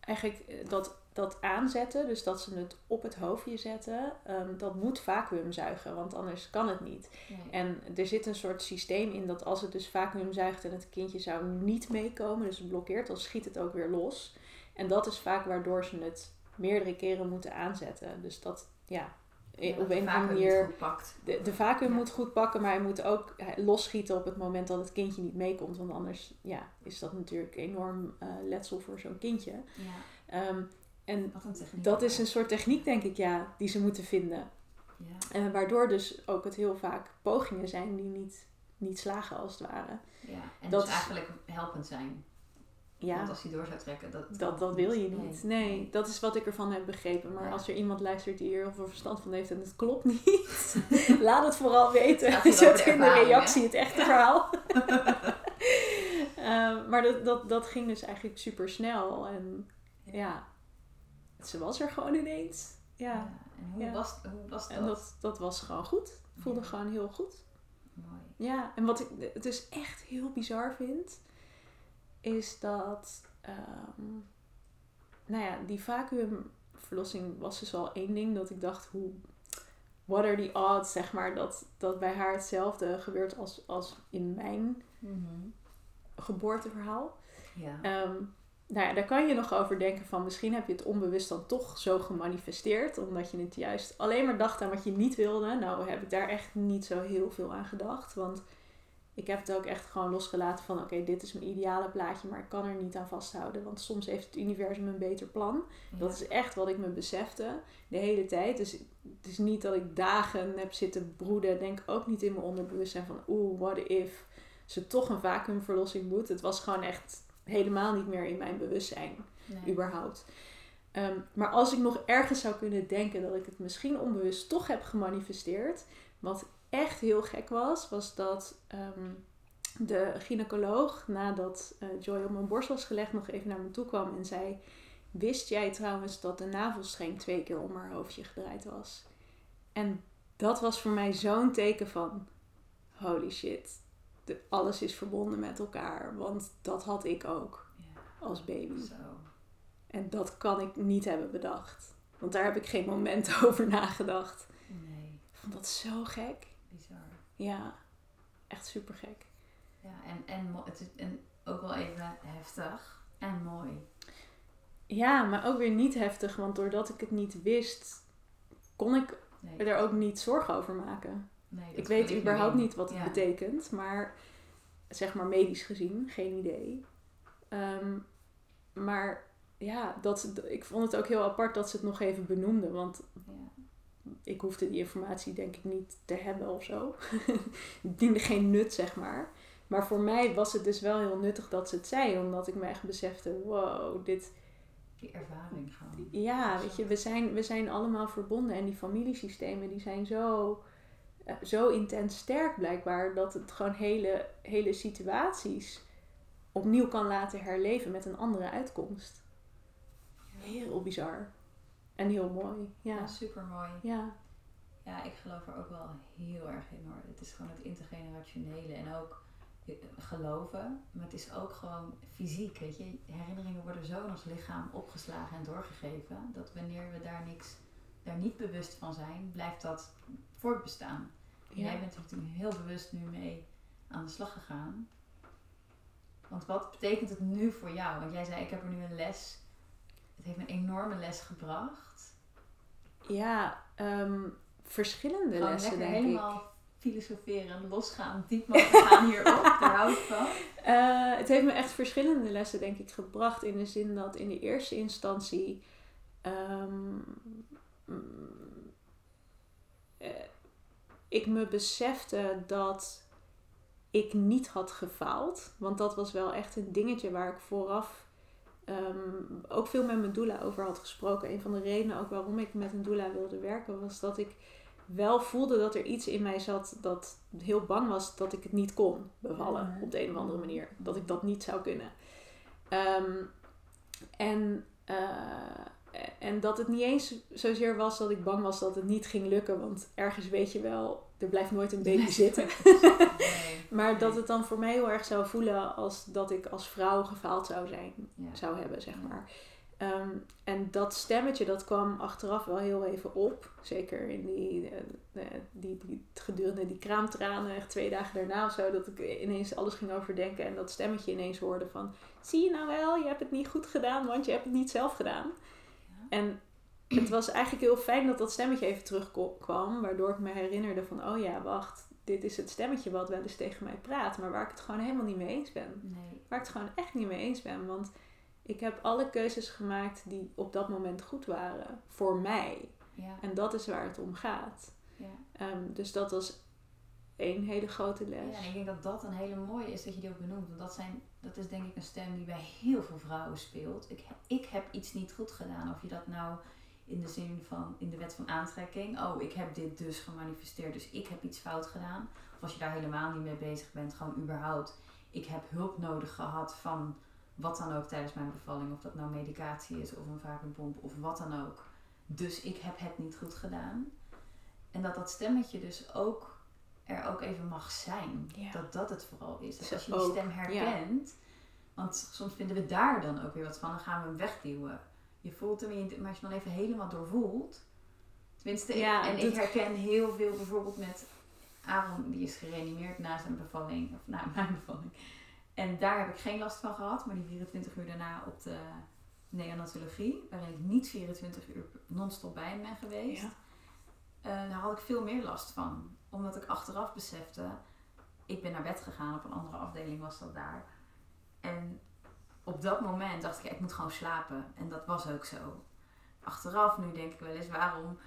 [SPEAKER 2] eigenlijk eh, dat dat aanzetten, dus dat ze het op het hoofdje zetten, um, dat moet vacuümzuigen, want anders kan het niet. En er zit een soort systeem in dat als het dus vacuümzuigt en het kindje zou niet meekomen, dus het blokkeert, dan schiet het ook weer los. En dat is vaak waardoor ze het meerdere keren moeten aanzetten. Dus dat, ja,
[SPEAKER 3] ja, op een manier.
[SPEAKER 2] De, de vacuüm moet goed pakken, maar hij moet ook losschieten op het moment dat het kindje niet meekomt. Want anders ja, is dat natuurlijk enorm uh, letsel voor zo'n kindje. Ja. Um, en dat is een soort techniek, denk ik, ja, die ze moeten vinden. Ja. Uh, waardoor dus ook het heel vaak pogingen zijn die niet, niet slagen, als het ware.
[SPEAKER 3] Ja, en dat dus eigenlijk helpend zijn. Ja. Want als hij door zou trekken, dat...
[SPEAKER 2] Dat, dat wil je niet. Nee. dat is wat ik ervan heb begrepen. Maar als er iemand luistert die hier heel veel verstand van heeft en het klopt niet, laat het vooral weten. Zet in de reactie het echte verhaal. uh, maar dat, dat, dat ging dus eigenlijk super snel. En ja, ze was er gewoon ineens. Ja.
[SPEAKER 3] en hoe, Was, hoe was dat?
[SPEAKER 2] En dat, dat was gewoon goed. Voelde gewoon heel goed. Mooi. Ja, en wat ik het dus echt heel bizar vind, is dat, um, nou ja, die vacuümverlossing was dus al één ding dat ik dacht, hoe, what are the odds, zeg maar, dat, dat bij haar hetzelfde gebeurt als, als in mijn mm geboorteverhaal. Ja. Um, nou ja, daar kan je nog over denken van misschien heb je het onbewust dan toch zo gemanifesteerd. Omdat je het juist alleen maar dacht aan wat je niet wilde. Nou heb ik daar echt niet zo heel veel aan gedacht. Want ik heb het ook echt gewoon losgelaten van oké, dit is mijn ideale plaatje, maar ik kan er niet aan vasthouden. Want soms heeft het universum een beter plan. Dat is echt wat ik me besefte de hele tijd. Dus het is niet dat ik dagen heb zitten broeden. Denk ook niet in mijn onderbewustzijn van oeh, what if ze toch een vacuümverlossing moet. Het was gewoon echt helemaal niet meer in mijn bewustzijn, überhaupt. Ehm, maar als ik nog ergens zou kunnen denken dat ik het misschien onbewust toch heb gemanifesteerd, wat echt heel gek was, was dat ehm, de gynaecoloog, nadat uh, Joy op mijn borst was gelegd, nog even naar me toe kwam en zei: Wist jij trouwens dat de navelstreng twee keer om haar hoofdje gedraaid was? En dat was voor mij zo'n teken van: holy shit, alles is verbonden met elkaar. Want dat had ik ook als baby. Zo. En dat kan ik niet hebben bedacht. Want daar heb ik geen moment over nagedacht. Nee. Ik vond dat zo gek.
[SPEAKER 3] Bizar.
[SPEAKER 2] Ja, echt super gek.
[SPEAKER 3] Ja, en, en, het is, en ook wel even heftig en mooi.
[SPEAKER 2] Ja, maar ook weer niet heftig, want doordat ik het niet wist, kon ik er ook niet zorgen over maken. Nee, ik weet überhaupt niet wat het betekent, maar zeg maar medisch gezien, geen idee. Ehm, maar ja, dat, ik vond het ook heel apart dat ze het nog even benoemden. Want ja. ik hoefde die informatie denk ik niet te hebben of zo. het diende geen nut, zeg maar. Maar voor mij was het dus wel heel nuttig dat ze het zei. Omdat ik me echt besefte, wow, dit...
[SPEAKER 1] Die ervaring gewoon.
[SPEAKER 2] Ja, weet je, we zijn, we zijn allemaal verbonden. En die familiesystemen die zijn zo, eh, zo intens sterk blijkbaar. Dat het gewoon hele, hele situaties opnieuw kan laten herleven met een andere uitkomst. Heel bizar. En heel mooi. Ja, ja
[SPEAKER 1] super mooi. Ja. Ja, ik geloof er ook wel heel erg in hoor. Het is gewoon het intergenerationele en ook geloven. Maar het is ook gewoon fysiek, weet je. Herinneringen worden zo in ons lichaam opgeslagen en doorgegeven. Dat wanneer we daar niks, daar niet bewust van zijn, blijft dat voortbestaan. Ja. Jij bent er natuurlijk heel bewust nu mee aan de slag gegaan. Want wat betekent het nu voor jou? Want jij zei, ik heb er nu een les. Het heeft me een enorme les gebracht.
[SPEAKER 2] Ja, um, verschillende lessen denk helemaal ik.
[SPEAKER 1] filosoferen, losgaan, diep mogen gaan hierop. Daar hou ik van.
[SPEAKER 2] Uh, het heeft me echt verschillende lessen denk ik gebracht. In de zin dat in de eerste instantie... Um, ik me besefte dat ik niet had gefaald. Want dat was wel echt een dingetje waar ik vooraf ehm, ook veel met mijn doula over had gesproken. Een van de redenen ook waarom ik met een doula wilde werken was dat ik wel voelde dat er iets in mij zat dat heel bang was dat ik het niet kon bevallen op de een of andere manier. Dat ik dat niet zou kunnen. Ehm, en, uh, en dat het niet eens zozeer was dat ik bang was dat het niet ging lukken. Want ergens weet je wel, er blijft nooit een baby zitten. maar dat het dan voor mij heel erg zou voelen als dat ik als vrouw gefaald zou zijn, zou hebben, zeg maar. Ehm, en dat stemmetje, dat kwam achteraf wel heel even op. Zeker in die, uh, die, die, gedurende die kraamtranen, echt twee dagen daarna of zo, dat ik ineens alles ging overdenken. En dat stemmetje ineens hoorde van, zie je nou wel, je hebt het niet goed gedaan, want je hebt het niet zelf gedaan. En het was eigenlijk heel fijn dat dat stemmetje even terugkwam. Waardoor ik me herinnerde van, oh ja, wacht. Dit is het stemmetje wat wel eens tegen mij praat. Maar waar ik het gewoon helemaal niet mee eens ben. Nee. Waar ik het gewoon echt niet mee eens ben. Want ik heb alle keuzes gemaakt die op dat moment goed waren. Voor mij. Ja. En dat is waar het om gaat. Ja. Ehm, dus dat was één hele grote les.
[SPEAKER 1] Ja, en ik denk dat dat een hele mooie is dat je die ook benoemt. Want dat, zijn, dat is denk ik een stem die bij heel veel vrouwen speelt. Ik, ik heb iets niet goed gedaan. Of je dat nou in de zin van in de wet van aantrekking. Oh, ik heb dit dus gemanifesteerd, dus ik heb iets fout gedaan. Of als je daar helemaal niet mee bezig bent, gewoon überhaupt. Ik heb hulp nodig gehad van wat dan ook tijdens mijn bevalling. Of dat nou medicatie is of een vacuumpomp of wat dan ook. Dus ik heb het niet goed gedaan. En dat dat stemmetje dus ook er ook even mag zijn. Dat dat het vooral is. Dat als je die stem herkent. Want soms vinden we daar dan ook weer wat van. Dan gaan we hem wegduwen je voelt hem, maar als je dan even helemaal doorvoelt. Tenminste, ja, en ik herken heel veel bijvoorbeeld met Aaron, die is gereanimeerd na zijn bevalling, of na mijn bevalling. En daar heb ik geen last van gehad, maar die 24 uur daarna op de neonatologie, waarin ik niet 24 uur non-stop bij hem ben geweest, ja. uh, daar had ik veel meer last van. Omdat ik achteraf besefte, ik ben naar bed gegaan, op een andere afdeling was dat daar. En op dat moment dacht ik, ik moet gewoon slapen. En dat was ook zo. Achteraf nu denk ik wel eens, waarom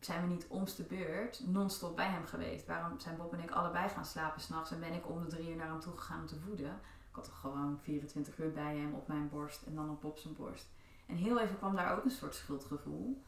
[SPEAKER 1] zijn we niet omst de beurt non-stop bij hem geweest? Waarom zijn Bob en ik allebei gaan slapen s'nachts en ben ik om de drie uur naar hem toe gegaan om te voeden? Ik had toch gewoon 24 uur bij hem op mijn borst en dan op Bob zijn borst. En heel even kwam daar ook een soort schuldgevoel.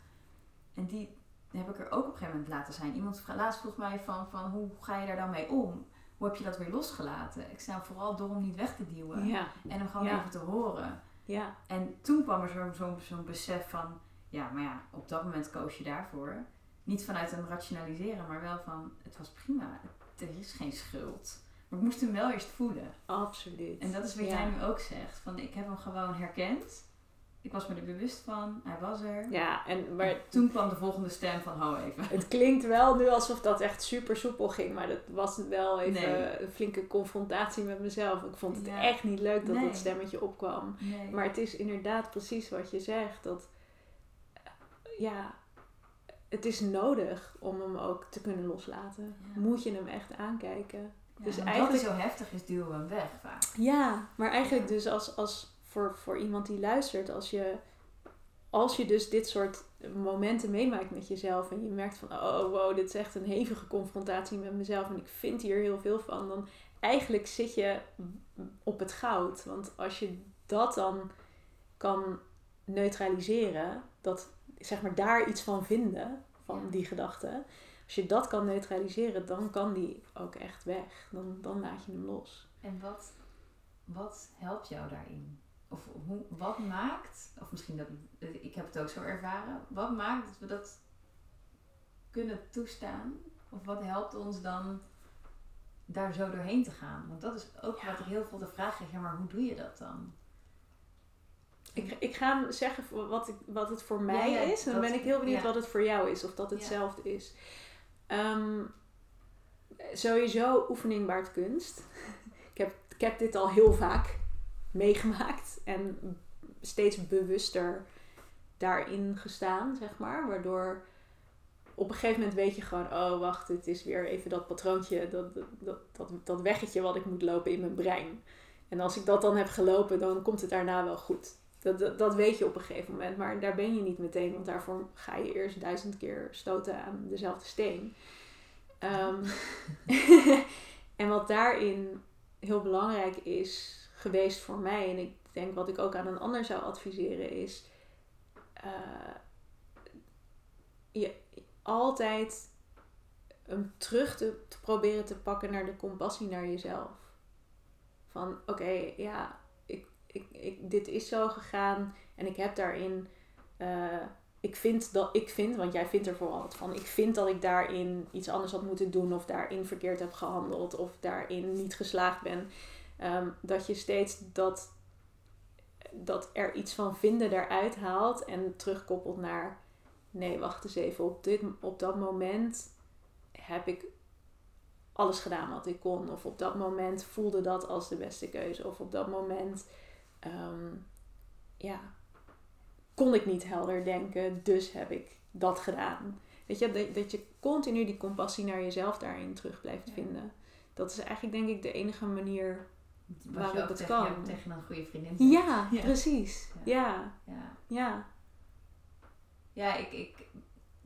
[SPEAKER 1] En die heb ik er ook op een gegeven moment laten zijn. Iemand laatst vroeg mij van, van hoe ga je daar dan mee om? hoe heb je dat weer losgelaten? Ik snap vooral door hem niet weg te duwen. Ja. En hem gewoon even te horen. Ja. En toen kwam er zo'n zo, zo besef van... Ja, maar ja, op dat moment koos je daarvoor. Niet vanuit een rationaliseren, maar wel van... Het was prima. Er is geen schuld. Maar ik moest hem wel eerst voelen.
[SPEAKER 2] Absoluut.
[SPEAKER 1] En dat is wat jij nu ook zegt. Van ik heb hem gewoon herkend. Ik was me er bewust van, hij was er.
[SPEAKER 2] Ja, en, maar,
[SPEAKER 1] toen kwam de volgende stem van, hou even.
[SPEAKER 2] Het klinkt wel nu alsof dat echt super soepel ging, maar dat was wel even een flinke confrontatie met mezelf. Ik vond het echt niet leuk dat dat stemmetje opkwam. Maar het is inderdaad precies wat je zegt, dat ja, het is nodig om hem ook te kunnen loslaten. Moet je hem echt aankijken.
[SPEAKER 1] Ja,
[SPEAKER 2] Dus eigenlijk-
[SPEAKER 1] zo heftig is, duwen we hem weg vaak.
[SPEAKER 2] Ja, maar eigenlijk dus als, als voor, voor iemand die luistert, als je, als je dus dit soort momenten meemaakt met jezelf en je merkt van, oh wow, dit is echt een hevige confrontatie met mezelf en ik vind hier heel veel van, dan eigenlijk zit je op het goud. Want als je dat dan kan neutraliseren, dat zeg maar daar iets van vinden, van
[SPEAKER 1] Ja.
[SPEAKER 2] die gedachte. Als je dat kan neutraliseren, dan kan die ook echt weg. Dan, dan laat je hem los.
[SPEAKER 1] En wat, wat helpt jou daarin? Of hoe, wat maakt, of misschien dat, ik heb het ook zo ervaren, wat maakt dat we dat kunnen toestaan? Of wat helpt ons dan daar zo doorheen te gaan? Want dat is ook
[SPEAKER 2] Ja.
[SPEAKER 1] wat ik heel veel de vraag krijg, ja maar hoe doe je dat dan?
[SPEAKER 2] Ik, ik ga zeggen wat, ik, wat het voor mij
[SPEAKER 1] Ja,
[SPEAKER 2] is. En dan ben ik heel benieuwd wat het voor jou is. Of dat hetzelfde is. Ehm, sowieso oefening baart kunst. ik, heb, ik heb dit al heel vaak meegemaakt. En steeds bewuster daarin gestaan, zeg maar. Waardoor op een gegeven moment weet je gewoon... Oh, wacht, het is weer even dat patroontje. Dat, dat, dat, dat, weggetje wat ik moet lopen in mijn brein. En als ik dat dan heb gelopen, dan komt het daarna wel goed. Dat, dat, dat weet je op een gegeven moment, maar daar ben je niet meteen, want daarvoor ga je eerst duizend keer stoten aan dezelfde steen. Ehm, en wat daarin heel belangrijk is geweest voor mij, en ik denk wat ik ook aan een ander zou adviseren, is eh, je altijd hem terug te, proberen te pakken naar de compassie naar jezelf. Van oké, ja, ik, ik, ik, dit is zo gegaan en ik heb daarin. eh, ik vind dat ik vind, want jij vindt er vooral wat van. Ik vind dat ik daarin iets anders had moeten doen, of daarin verkeerd heb gehandeld, of daarin niet geslaagd ben. Ehm, dat je steeds dat, dat er iets van vinden eruit haalt en terugkoppelt naar. Nee, wacht eens even. Op, dit, op dat moment heb ik alles gedaan wat ik kon. Of op dat moment voelde dat als de beste keuze. Of op dat moment, ehm, ja, kon ik niet helder denken. Dus heb ik dat gedaan. Weet je, dat, dat je continu die compassie naar jezelf daarin terug blijft
[SPEAKER 1] Ja.
[SPEAKER 2] vinden. Dat is eigenlijk denk ik de enige manier. Waarop
[SPEAKER 1] ook
[SPEAKER 2] het
[SPEAKER 1] tegen,
[SPEAKER 2] kan.
[SPEAKER 1] je tegen een goede vriendin zegt.
[SPEAKER 2] Ja,
[SPEAKER 1] Ja.
[SPEAKER 2] precies. Ja,
[SPEAKER 1] Ja,
[SPEAKER 2] ja.
[SPEAKER 1] ja ik, ik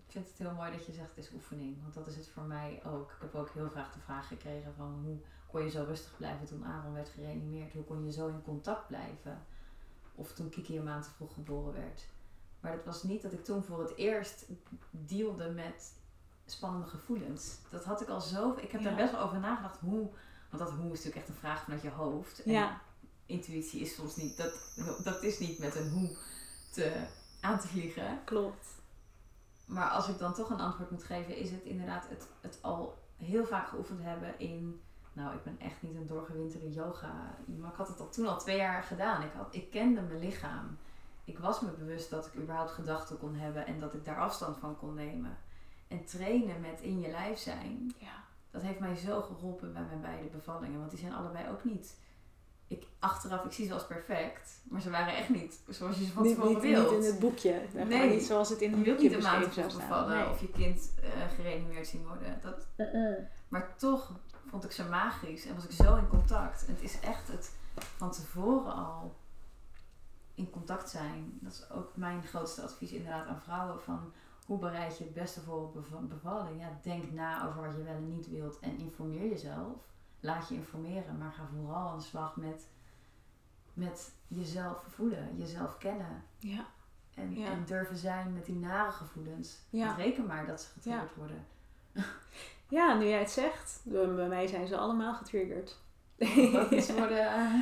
[SPEAKER 1] vind het heel mooi dat je zegt het is oefening. Want dat is het voor mij ook. Ik heb ook heel vaak de vraag gekregen van hoe kon je zo rustig blijven toen Aaron werd gereanimeerd? Hoe kon je zo in contact blijven? Of toen Kiki een maand te vroeg geboren werd. Maar dat was niet dat ik toen voor het eerst dealde met spannende gevoelens. Dat had ik al zo... Ik heb
[SPEAKER 2] Ja.
[SPEAKER 1] daar best wel over nagedacht hoe... Want dat hoe is natuurlijk echt een vraag vanuit je hoofd. En
[SPEAKER 2] Ja,
[SPEAKER 1] intuïtie is soms niet... Dat, dat is niet met een hoe te, aan te vliegen.
[SPEAKER 2] klopt.
[SPEAKER 1] Maar als ik dan toch een antwoord moet geven, is het inderdaad het, het al heel vaak geoefend hebben in. Nou, ik ben echt niet een doorgewinterde yoga. Maar ik had het al toen al twee jaar gedaan. Ik, had, ik kende mijn lichaam. Ik was me bewust dat ik überhaupt gedachten kon hebben en dat ik daar afstand van kon nemen. En trainen met in je lijf zijn,
[SPEAKER 2] Ja.
[SPEAKER 1] Dat heeft mij zo geholpen bij mijn beide bevallingen. Want die zijn allebei ook niet. Ik, achteraf, ik zie ze als perfect, maar ze waren echt niet zoals je ze van tevoren
[SPEAKER 2] niet, niet
[SPEAKER 1] wilt.
[SPEAKER 2] in het boekje.
[SPEAKER 1] Nee.
[SPEAKER 2] Niet zoals het in
[SPEAKER 1] Je
[SPEAKER 2] het
[SPEAKER 1] wilt
[SPEAKER 2] boekje
[SPEAKER 1] niet een maand bevallen
[SPEAKER 2] Nee.
[SPEAKER 1] of je kind eh, gereanimeerd zien worden. Dat, maar toch vond ik ze magisch en was ik zo in contact. En het is echt het van tevoren al in contact zijn. Dat is ook mijn grootste advies inderdaad aan vrouwen. Van hoe bereid je het beste voor op beva- bevalling? Ja, denk na over wat je wel en niet wilt en informeer jezelf. Laat je informeren, maar ga vooral aan de slag met, met jezelf voelen, jezelf kennen.
[SPEAKER 2] Ja.
[SPEAKER 1] En,
[SPEAKER 2] Ja.
[SPEAKER 1] en durven zijn met die nare gevoelens.
[SPEAKER 2] Ja.
[SPEAKER 1] Reken maar dat ze getriggerd worden.
[SPEAKER 2] ja, nu jij het zegt, bij mij zijn ze allemaal getriggerd.
[SPEAKER 1] Dat is worden eh,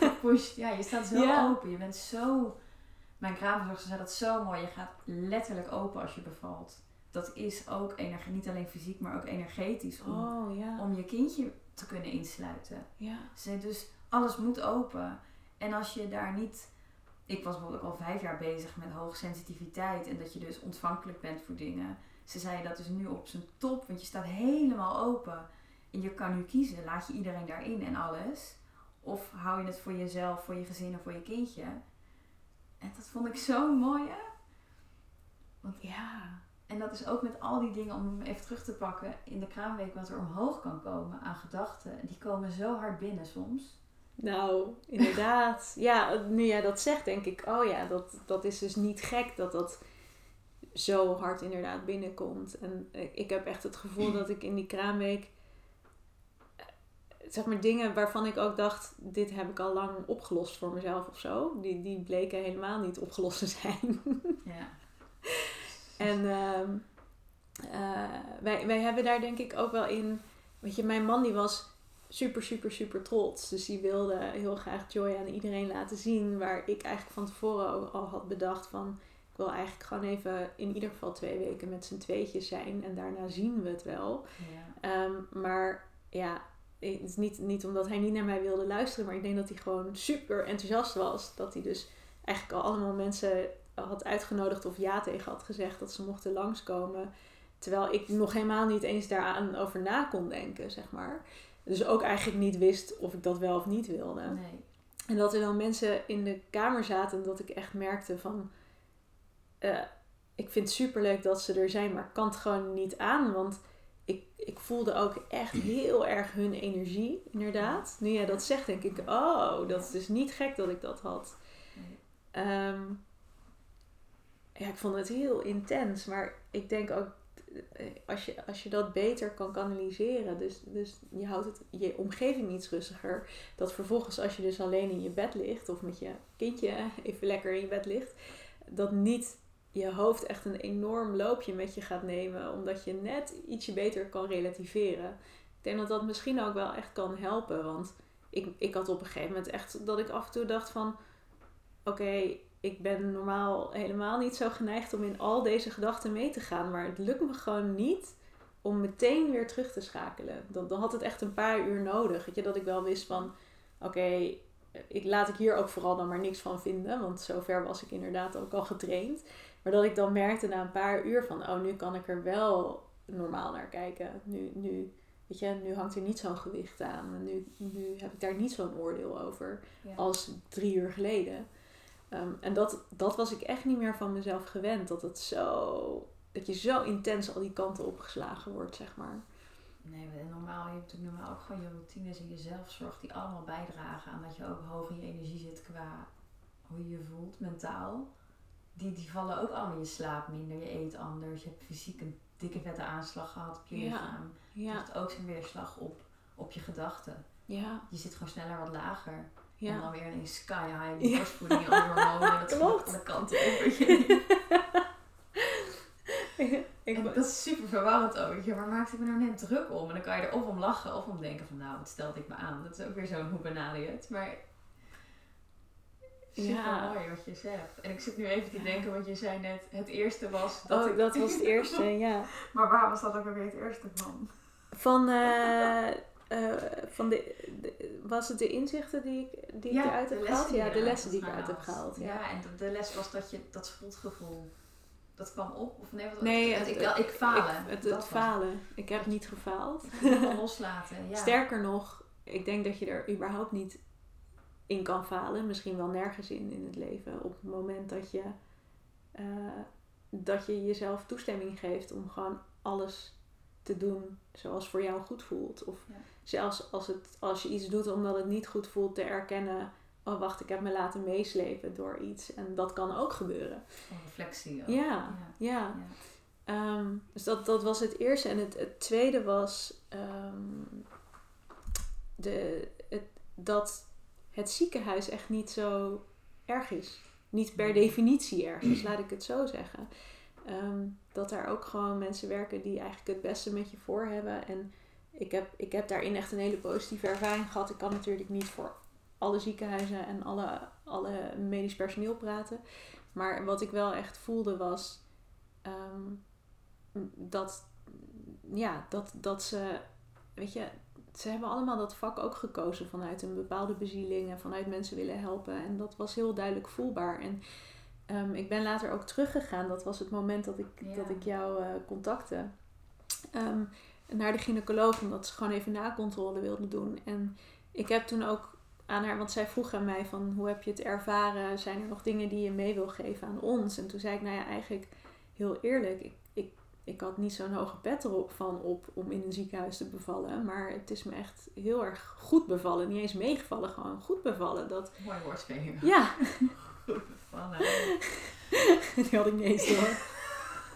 [SPEAKER 1] gepusht. Ja, je staat zo open. Je bent zo... Mijn kraamverzorgster zei dat zo mooi. Je gaat letterlijk open als je bevalt. Dat is ook energie, niet alleen fysiek, maar ook energetisch. Om,
[SPEAKER 2] Oh ja.
[SPEAKER 1] om je kindje te kunnen insluiten.
[SPEAKER 2] Ja.
[SPEAKER 1] Ze zei dus, alles moet open. En als je daar niet... Ik was bijvoorbeeld ook al vijf jaar bezig met hoge sensitiviteit. En dat je dus ontvankelijk bent voor dingen. Ze zei dat is nu op zijn top. Want je staat helemaal open. En je kan nu kiezen. Laat je iedereen daarin en alles. Of hou je het voor jezelf, voor je gezin en voor je kindje. En dat vond ik zo mooi hè.
[SPEAKER 2] Ja.
[SPEAKER 1] en dat is ook met al die dingen, om even terug te pakken, in de kraamweek wat er omhoog kan komen aan gedachten. Die komen zo hard binnen soms.
[SPEAKER 2] Nou, inderdaad. ja, nu jij dat zegt, denk ik, oh ja, dat, dat is dus niet gek dat dat zo hard inderdaad binnenkomt. En ik heb echt het gevoel dat ik in die kraamweek, eh, zeg maar dingen waarvan ik ook dacht, dit heb ik al lang opgelost voor mezelf of zo, die, die bleken helemaal niet opgelost te zijn. Ja. en uh, wij, wij hebben daar denk ik ook wel in, weet je, mijn man die was super, super, super trots. Dus die wilde heel graag Joy aan iedereen laten zien. Waar ik eigenlijk van tevoren al had bedacht van... Ik wil eigenlijk gewoon even in ieder geval twee weken met z'n tweetjes zijn. En daarna zien we het wel. Ja. Ehm, maar ja, het is niet, niet omdat hij niet naar mij wilde luisteren. Maar ik denk dat hij gewoon super enthousiast was. Dat hij dus eigenlijk al allemaal mensen had uitgenodigd of ja tegen had gezegd dat ze mochten langskomen. Terwijl ik nog helemaal niet eens daaraan over na kon denken, zeg maar. Dus ook eigenlijk niet wist of ik dat wel of niet wilde. Nee. En dat er dan mensen in de kamer zaten dat ik echt merkte van... Uh, ik vind het superleuk dat ze er zijn, maar ik kan het gewoon niet aan. Want ik, voelde ook echt heel erg hun energie, inderdaad. Nu jij dat zegt, denk ik, oh, dat is dus niet gek dat ik dat had. Ehm, ja, ik vond het heel intens. Maar ik denk ook eh, als je, als je dat beter kan kanaliseren, dus, dus je houdt het, je omgeving iets rustiger, dat vervolgens als je dus alleen in je bed ligt of met je kindje even lekker in je bed ligt, dat niet je hoofd echt een enorm loopje met je gaat nemen, omdat je net ietsje beter kan relativeren. Ik denk dat dat misschien ook wel echt kan helpen, want ik, ik had op een gegeven moment echt dat ik af en toe dacht van, oké, ik ben normaal helemaal niet zo geneigd om in al deze gedachten mee te gaan. Maar het lukt me gewoon niet om meteen weer terug te schakelen. Dan, had het echt een paar uur nodig. Je, dat ik wel wist van oké, ik laat ik hier ook vooral dan maar niks van vinden. Want zover was ik inderdaad ook al getraind. Maar dat ik dan merkte na een paar uur van oh, nu kan ik er wel normaal naar kijken. Nu, nu, weet je, nu hangt er niet zo'n gewicht aan. Nu, nu heb ik daar niet zo'n oordeel over als drie uur geleden. Ehm, en dat, dat was ik echt niet meer van mezelf gewend. Dat het zo. Dat je zo intens al die kanten opgeslagen wordt, zeg maar.
[SPEAKER 1] Nee, normaal, je hebt natuurlijk normaal ook gewoon je routines en je zelfzorg die allemaal bijdragen aan dat je ook hoog in je energie zit qua hoe je je voelt, mentaal. Die, die vallen ook allemaal. Je slaapt minder, je eet anders, je hebt fysiek een dikke vette aanslag gehad op je ja. lichaam. Ja. Ook zijn weerslag op, op je gedachten. Ja. Je zit gewoon sneller wat lager. Ja. En dan weer een sky high, die borstvoeding, die hormonen, dat Klopt. alle kanten op. en dat is super verwarrend ook. Je, waar maakte ik me nou net druk om? En dan kan je er of om lachen of om denken van nou, wat stelde ik me aan. Dat is ook weer zo'n hoe banale het. Maar super ja. mooi wat je zegt. En ik zit nu even te denken, want je zei net, het eerste was...
[SPEAKER 2] Dat oh, dat was het eerste, ja.
[SPEAKER 1] Maar waar was dat ook weer het eerste van?
[SPEAKER 2] Van... Uh, uh, van de, was het de inzichten die ik, die ik eruit heb gehaald? Ja, de lessen die ik eruit heb gehaald.
[SPEAKER 1] Ja, en de, les was dat je dat schuldgevoel, dat kwam op? Of nee, wat, nee het, ik, ik falen.
[SPEAKER 2] Ik, het, het falen. Ik heb niet gefaald.
[SPEAKER 1] Loslaten, ja.
[SPEAKER 2] Sterker nog, ik denk dat je er überhaupt niet in kan falen. Misschien wel nergens in in het leven. Op het moment dat je, uh, dat je jezelf toestemming geeft om gewoon alles te doen zoals voor jou goed voelt. Of zelfs als, het, als je iets doet omdat het niet goed voelt, te erkennen. Oh wacht, ik heb me laten meeslepen door iets. En dat kan ook gebeuren.
[SPEAKER 1] Een reflectie ook.
[SPEAKER 2] Ja, ja. Ehm, dus dat, dat was het eerste. En het, het tweede was ehm, de, het, dat het ziekenhuis echt niet zo erg is. Niet per definitie erg is, laat ik het zo zeggen. Ehm, dat daar ook gewoon mensen werken die eigenlijk het beste met je voor hebben. En ik heb, ik heb daarin echt een hele positieve ervaring gehad. Ik kan natuurlijk niet voor alle ziekenhuizen en alle, alle medisch personeel praten. Maar wat ik wel echt voelde was ehm, dat, ja, dat, dat ze, weet je, ze hebben allemaal dat vak ook gekozen vanuit een bepaalde bezieling en vanuit mensen willen helpen. En dat was heel duidelijk voelbaar. En Ehm, ik ben later ook teruggegaan. Dat was het moment dat ik, dat ik jou uh, contacte. Ehm, naar de gynaecoloog, omdat ze gewoon even nakontrole wilde doen. En ik heb toen ook aan haar, want zij vroeg aan mij van hoe heb je het ervaren? Zijn er nog dingen die je mee wil geven aan ons? En toen zei ik, nou ja, eigenlijk heel eerlijk, ik, ik, had niet zo'n hoge pet erop van op om in een ziekenhuis te bevallen. Maar het is me echt heel erg goed bevallen. Niet eens meegevallen, gewoon goed bevallen. Dat,
[SPEAKER 1] Mooi woordspeling.
[SPEAKER 2] ja,
[SPEAKER 1] Goed bevallen.
[SPEAKER 2] die had ik niet eens door.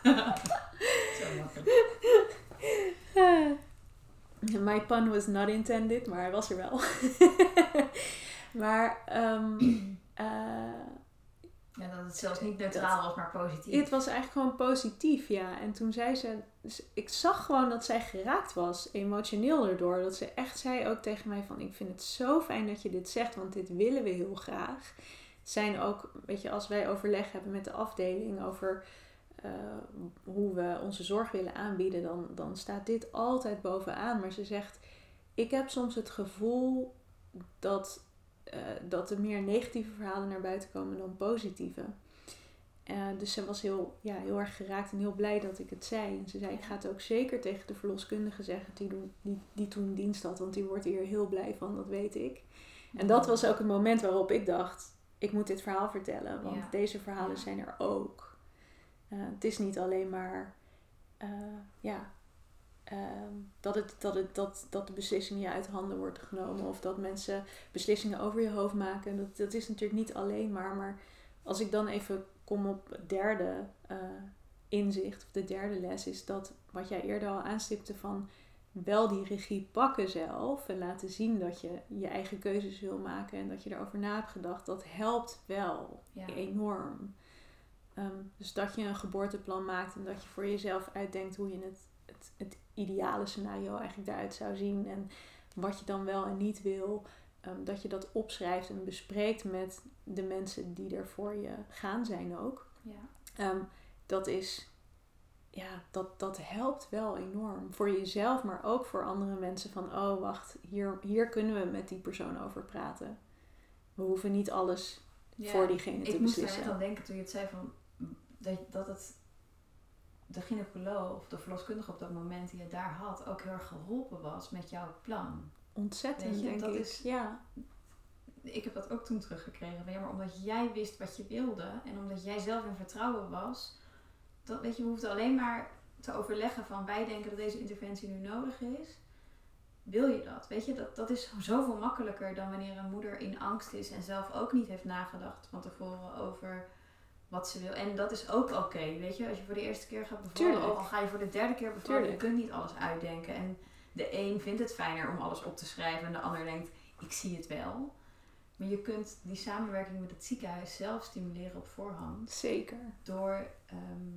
[SPEAKER 1] Zo makkelijk.
[SPEAKER 2] My pun was not intended, maar hij was er wel. maar eh,
[SPEAKER 1] Ja, dat het zelfs niet neutraal was, maar positief.
[SPEAKER 2] het was eigenlijk gewoon positief, ja. En toen zei ze, dus ik zag gewoon dat zij geraakt was, emotioneel erdoor. Dat ze echt zei ook tegen mij van, ik vind het zo fijn dat je dit zegt, want dit willen we heel graag. Zijn ook, weet je, als wij overleg hebben met de afdeling over eh, hoe we onze zorg willen aanbieden, dan, dan staat dit altijd bovenaan. Maar ze zegt, ik heb soms het gevoel dat, eh, dat er meer negatieve verhalen naar buiten komen dan positieve. Eh, dus ze was heel, ja, heel erg geraakt en heel blij dat ik het zei. En ze zei, ik ga het ook zeker tegen de verloskundige zeggen die, die, die toen dienst had. Want die wordt hier heel blij van, dat weet ik. En dat was ook het moment waarop ik dacht, ik moet dit verhaal vertellen. Want
[SPEAKER 1] Ja.
[SPEAKER 2] deze verhalen
[SPEAKER 1] Ja.
[SPEAKER 2] zijn er ook. Eh, het is niet alleen maar ja, ehm, dat, het, dat, het, dat, dat de beslissing je uit handen wordt genomen. Of dat mensen beslissingen over je hoofd maken. Dat, dat is natuurlijk niet alleen maar. Maar als ik dan even kom op het derde eh, inzicht, of de derde les, is dat wat jij eerder al aanstipte van wel die regie pakken zelf en laten zien dat je je eigen keuzes wil maken en dat je erover na hebt gedacht, dat helpt wel
[SPEAKER 1] Ja.
[SPEAKER 2] enorm. Ehm, dus dat je een geboorteplan maakt en dat je voor jezelf uitdenkt hoe je het, het, het ideale scenario eigenlijk daaruit zou zien en wat je dan wel en niet wil. Ehm, dat je dat opschrijft en bespreekt met de mensen die er voor je gaan zijn ook.
[SPEAKER 1] Ja.
[SPEAKER 2] Ehm, dat is, ja, dat, dat helpt wel enorm. Voor jezelf, maar ook voor andere mensen. Van, oh wacht, hier, hier kunnen we met die persoon over praten. We hoeven niet alles
[SPEAKER 1] Ja.
[SPEAKER 2] voor diegene te
[SPEAKER 1] Ik moest er
[SPEAKER 2] beslissen.
[SPEAKER 1] net aan denken toen je het zei van dat, dat het de gynaecoloog of de verloskundige op dat moment die je daar had ook heel erg geholpen was met jouw plan.
[SPEAKER 2] Ontzettend,
[SPEAKER 1] je,
[SPEAKER 2] denk
[SPEAKER 1] dat
[SPEAKER 2] ik.
[SPEAKER 1] is-
[SPEAKER 2] Ja,
[SPEAKER 1] Ik heb dat ook toen teruggekregen. Ja, maar omdat jij wist wat je wilde en omdat jij zelf in vertrouwen was, dat weet je, we hoefden alleen maar te overleggen van wij denken dat deze interventie nu nodig is. Wil je dat? Weet je, dat, dat is zoveel makkelijker dan wanneer een moeder in angst is en zelf ook niet heeft nagedacht van tevoren over wat ze wil. En dat is ook oké, weet je. Als je voor de eerste keer gaat bevallen, al ga je voor de derde keer bevallen,
[SPEAKER 2] Tuurlijk.
[SPEAKER 1] je kunt niet alles uitdenken. En de een vindt het fijner om alles op te schrijven en de ander denkt, ik zie het wel. Maar je kunt die samenwerking met het ziekenhuis zelf stimuleren op voorhand.
[SPEAKER 2] zeker.
[SPEAKER 1] Door, ehm,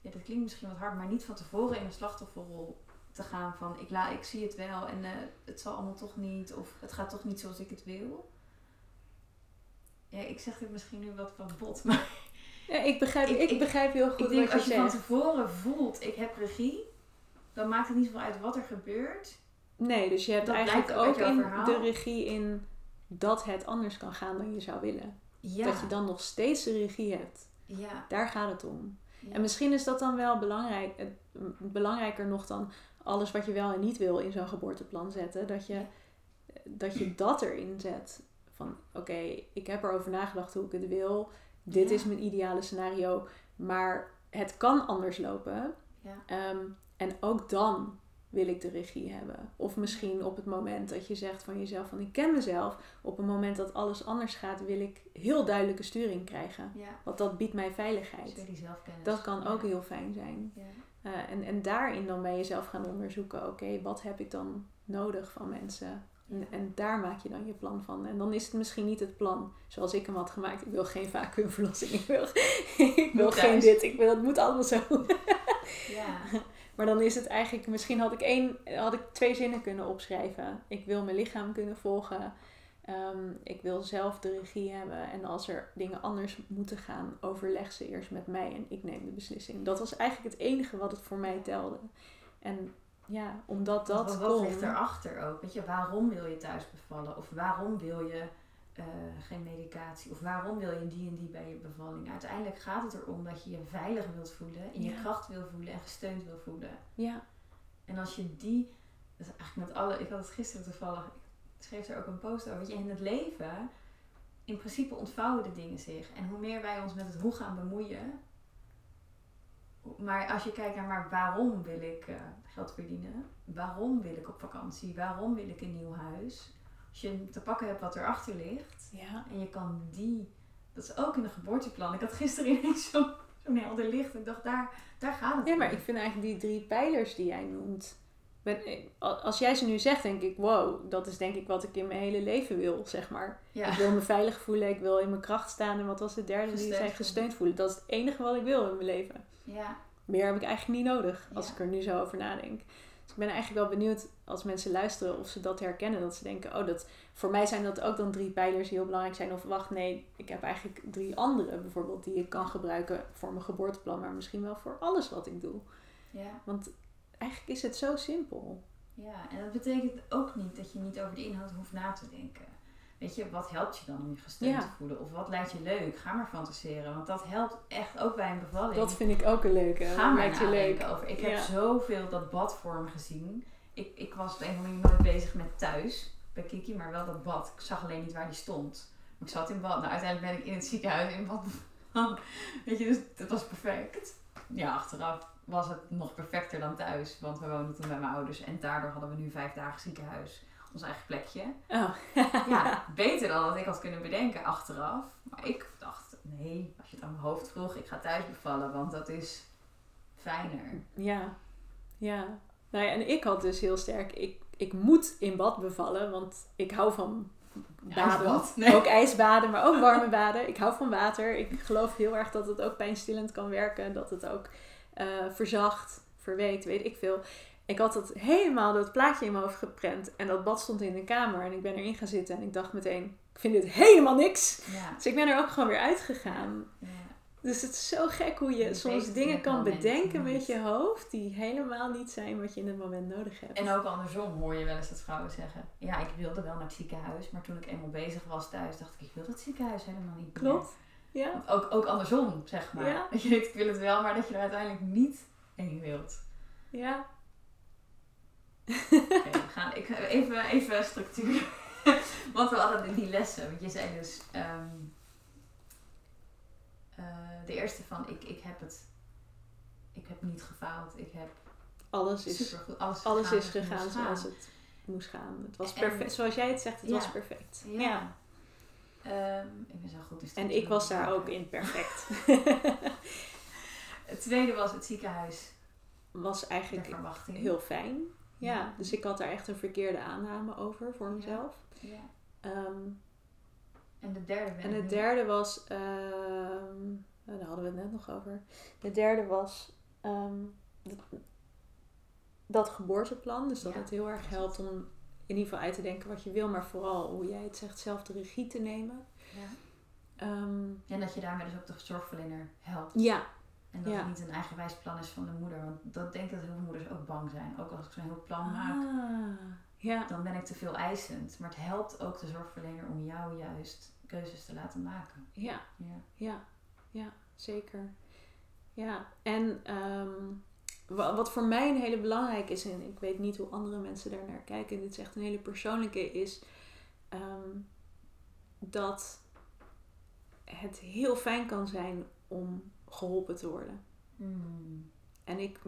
[SPEAKER 1] ja, dat klinkt misschien wat hard, maar niet van tevoren in een slachtofferrol te gaan van ik, la, ik zie het wel en eh, het zal allemaal toch niet of het gaat toch niet zoals ik het wil. Ja, ik zeg dit misschien nu wat van bot, maar
[SPEAKER 2] Ja, ik, begrijp,
[SPEAKER 1] Ik-
[SPEAKER 2] ik,
[SPEAKER 1] ik-
[SPEAKER 2] begrijp heel
[SPEAKER 1] ik
[SPEAKER 2] goed
[SPEAKER 1] denk
[SPEAKER 2] wat
[SPEAKER 1] als
[SPEAKER 2] je
[SPEAKER 1] je van tevoren voelt ik heb regie, dan maakt het niet zoveel uit wat er gebeurt.
[SPEAKER 2] Nee, dus je hebt
[SPEAKER 1] Dat
[SPEAKER 2] eigenlijk
[SPEAKER 1] ook
[SPEAKER 2] in
[SPEAKER 1] verhaal.
[SPEAKER 2] de regie in dat het anders kan gaan dan je zou willen.
[SPEAKER 1] Ja,
[SPEAKER 2] Dat je dan nog steeds de regie hebt.
[SPEAKER 1] ja,
[SPEAKER 2] Daar gaat het om.
[SPEAKER 1] ja.
[SPEAKER 2] En misschien is dat dan wel belangrijk, belangrijker nog dan alles wat je wel en niet wil in zo'n geboorteplan zetten. Dat je dat, je dat erin zet. Van oké, ik heb erover nagedacht hoe ik het wil. Dit
[SPEAKER 1] Ja.
[SPEAKER 2] is mijn ideale scenario. Maar het kan anders lopen.
[SPEAKER 1] Ja.
[SPEAKER 2] Ehm, en ook dan wil ik de regie hebben. Of misschien op het moment dat je zegt van jezelf van ik ken mezelf. Op het moment dat alles anders gaat wil ik heel duidelijke sturing krijgen.
[SPEAKER 1] ja.
[SPEAKER 2] Want dat biedt mij veiligheid.
[SPEAKER 1] weer die zelfkennis.
[SPEAKER 2] Dat kan ook heel fijn zijn.
[SPEAKER 1] Ja.
[SPEAKER 2] Eh, en, en daarin dan bij jezelf gaan onderzoeken, oké, wat heb ik dan nodig van mensen? En, en daar maak je dan je plan van. En dan is het misschien niet het plan zoals ik hem had gemaakt. Ik wil geen vacuümverlossing. Ik wil, ik wil geen
[SPEAKER 1] thuis.
[SPEAKER 2] dit. Ik wil, het moet allemaal zo.
[SPEAKER 1] ja.
[SPEAKER 2] Maar dan is het eigenlijk, misschien had ik, één, had ik twee zinnen kunnen opschrijven. Ik wil mijn lichaam kunnen volgen. Ehm, ik wil zelf de regie hebben. En als er dingen anders moeten gaan, overleg ze eerst met mij en ik neem de beslissing. Dat was eigenlijk het enige wat het voor mij telde. En ja, omdat dat
[SPEAKER 1] wat, wat ligt erachter ook? Weet je, waarom wil je thuis bevallen? Of waarom wil je eh, geen medicatie? Of waarom wil je die en die bij je bevalling? Uiteindelijk gaat het erom dat je je veilig wilt voelen, in je kracht wil voelen en gesteund wil voelen.
[SPEAKER 2] Ja,
[SPEAKER 1] En als je die, dat is eigenlijk met alle, ik had het gisteren toevallig, ik schreef er ook een post over, weet je, in het leven, in principe ontvouwen de dingen zich. En hoe meer wij ons met het hoe gaan bemoeien, maar als je kijkt naar maar waarom wil ik eh, geld verdienen? Waarom wil ik op vakantie? Waarom wil ik een nieuw huis? Als je te pakken hebt wat erachter ligt
[SPEAKER 2] Ja.
[SPEAKER 1] en je kan die, dat is ook in een geboorteplan. Ik had gisteren ineens zo'n zo'n helder licht ik dacht, daar, daar gaat het
[SPEAKER 2] Ja, maar
[SPEAKER 1] om.
[SPEAKER 2] ik vind eigenlijk die drie pijlers die jij noemt. Ben, als jij ze nu zegt, denk ik, wow, dat is denk ik wat ik in mijn hele leven wil, zeg maar.
[SPEAKER 1] Ja.
[SPEAKER 2] Ik wil me veilig voelen, ik wil in mijn kracht staan. En wat was de derde die
[SPEAKER 1] voelen.
[SPEAKER 2] Gesteund voelen. Dat is het enige wat ik wil in mijn leven.
[SPEAKER 1] Ja.
[SPEAKER 2] Meer heb ik eigenlijk niet nodig, als
[SPEAKER 1] Ja.
[SPEAKER 2] ik er nu zo over nadenk. Dus ik ben eigenlijk wel benieuwd als mensen luisteren of ze dat herkennen. Dat ze denken, oh, dat, voor mij zijn dat ook dan drie pijlers die heel belangrijk zijn. Of wacht, nee, ik heb eigenlijk drie andere bijvoorbeeld die ik kan gebruiken voor mijn geboorteplan. Maar misschien wel voor alles wat ik doe.
[SPEAKER 1] ja.
[SPEAKER 2] Want eigenlijk is het zo simpel.
[SPEAKER 1] Ja, en dat betekent ook niet dat je niet over de inhoud hoeft na te denken. Weet je, wat helpt je dan om je gesteund
[SPEAKER 2] Ja.
[SPEAKER 1] te voelen? Of wat lijkt je leuk? Ga maar fantaseren. Want dat helpt echt ook bij een bevalling.
[SPEAKER 2] Dat vind ik ook een leuke.
[SPEAKER 1] Ga maar
[SPEAKER 2] je leuk.
[SPEAKER 1] over. Ik heb zoveel dat bad voor me gezien. Ik, ik was op een of andere manier nooit bezig met thuis bij Kiki, maar wel dat bad. Ik zag alleen niet waar die stond. Maar ik zat in bad. Nou, uiteindelijk ben ik in het ziekenhuis in bad. Weet je, dus dat was perfect. Ja, achteraf was het nog perfecter dan thuis. Want we woonden toen bij mijn ouders. En daardoor hadden we nu vijf dagen ziekenhuis. Ons eigen plekje.
[SPEAKER 2] Oh.
[SPEAKER 1] Ja, beter dan dat ik had kunnen bedenken achteraf. Maar ik dacht, nee, als je het aan mijn hoofd vroeg, ik ga thuis bevallen. Want dat is fijner.
[SPEAKER 2] Ja, ja. Nou ja, en ik had dus heel sterk, ik, ik moet in bad bevallen, want ik hou van baden.
[SPEAKER 1] Nee.
[SPEAKER 2] Ook ijsbaden, maar ook warme baden. Ik hou van water. Ik geloof heel erg dat het ook pijnstillend kan werken. Dat het ook eh, verzacht, verweekt, weet ik veel. Ik had dat helemaal dat plaatje in mijn hoofd geprent. En dat bad stond in de kamer. En ik ben erin gaan zitten en ik dacht meteen, ik vind dit helemaal niks.
[SPEAKER 1] Ja.
[SPEAKER 2] Dus ik ben er ook gewoon weer uitgegaan.
[SPEAKER 1] ja.
[SPEAKER 2] Dus het is zo gek hoe je
[SPEAKER 1] Je
[SPEAKER 2] soms dingen kan
[SPEAKER 1] moment
[SPEAKER 2] bedenken met je hoofd die helemaal niet zijn wat je in het moment nodig hebt.
[SPEAKER 1] En ook andersom hoor je wel eens dat vrouwen zeggen: Ja, ik wilde wel naar het ziekenhuis, maar toen ik eenmaal bezig was thuis, dacht ik: Ik wil het ziekenhuis helemaal niet. meer."
[SPEAKER 2] Klopt. Ja.
[SPEAKER 1] Want ook, ook andersom, zeg maar.
[SPEAKER 2] Ja.
[SPEAKER 1] Dat je denkt: Ik wil het wel, maar dat je er uiteindelijk niet heen wilt.
[SPEAKER 2] Ja.
[SPEAKER 1] We gaan ik, even, even structuur. Want we hadden die lessen. Want je zei dus: ehm, eh, De eerste van: ik, ik heb het. Ik heb niet gefaald. Ik heb
[SPEAKER 2] Alles is,
[SPEAKER 1] supergoed. Alles,
[SPEAKER 2] alles is
[SPEAKER 1] zoals het
[SPEAKER 2] gegaan zoals
[SPEAKER 1] gaan.
[SPEAKER 2] het moest gaan. Het was
[SPEAKER 1] En-
[SPEAKER 2] perfect. Zoals jij het zegt, het
[SPEAKER 1] Ja.
[SPEAKER 2] was perfect.
[SPEAKER 1] Ja.
[SPEAKER 2] Ja.
[SPEAKER 1] Ehm, ik ben zo goed in
[SPEAKER 2] En ik was daar ook in perfect.
[SPEAKER 1] Het tweede was het ziekenhuis.
[SPEAKER 2] was eigenlijk heel fijn. Ja, dus ik had daar echt een verkeerde aanname over voor mezelf.
[SPEAKER 1] Ja.
[SPEAKER 2] Ehm,
[SPEAKER 1] En de derde
[SPEAKER 2] en
[SPEAKER 1] nu.
[SPEAKER 2] derde was, ehm, nou, daar hadden we het net nog over. De derde was ehm, dat, dat geboorteplan. Dus dat
[SPEAKER 1] Ja,
[SPEAKER 2] het heel erg helpt om in ieder geval uit te denken wat je wil, maar vooral hoe jij het zegt, zelf de regie te nemen.
[SPEAKER 1] Ja. En dat je daarmee dus ook de zorgverlener helpt.
[SPEAKER 2] ja,
[SPEAKER 1] En dat
[SPEAKER 2] Ja.
[SPEAKER 1] het niet een eigenwijs plan is van de moeder. Want dat denk ik dat heel veel moeders ook bang zijn. Ook als ik zo'n heel plan maak,
[SPEAKER 2] ah, ja,
[SPEAKER 1] dan ben ik te veel eisend. Maar het helpt ook de zorgverlener om jou juist keuzes te laten maken.
[SPEAKER 2] ja,
[SPEAKER 1] Ja.
[SPEAKER 2] ja, ja, zeker. Ja, en ehm, wa- wat voor mij een hele belangrijke is, en ik weet niet hoe andere mensen daar naar kijken, dit is echt een hele persoonlijke, is ehm, dat het heel fijn kan zijn om geholpen te worden.
[SPEAKER 1] Mm.
[SPEAKER 2] En ik,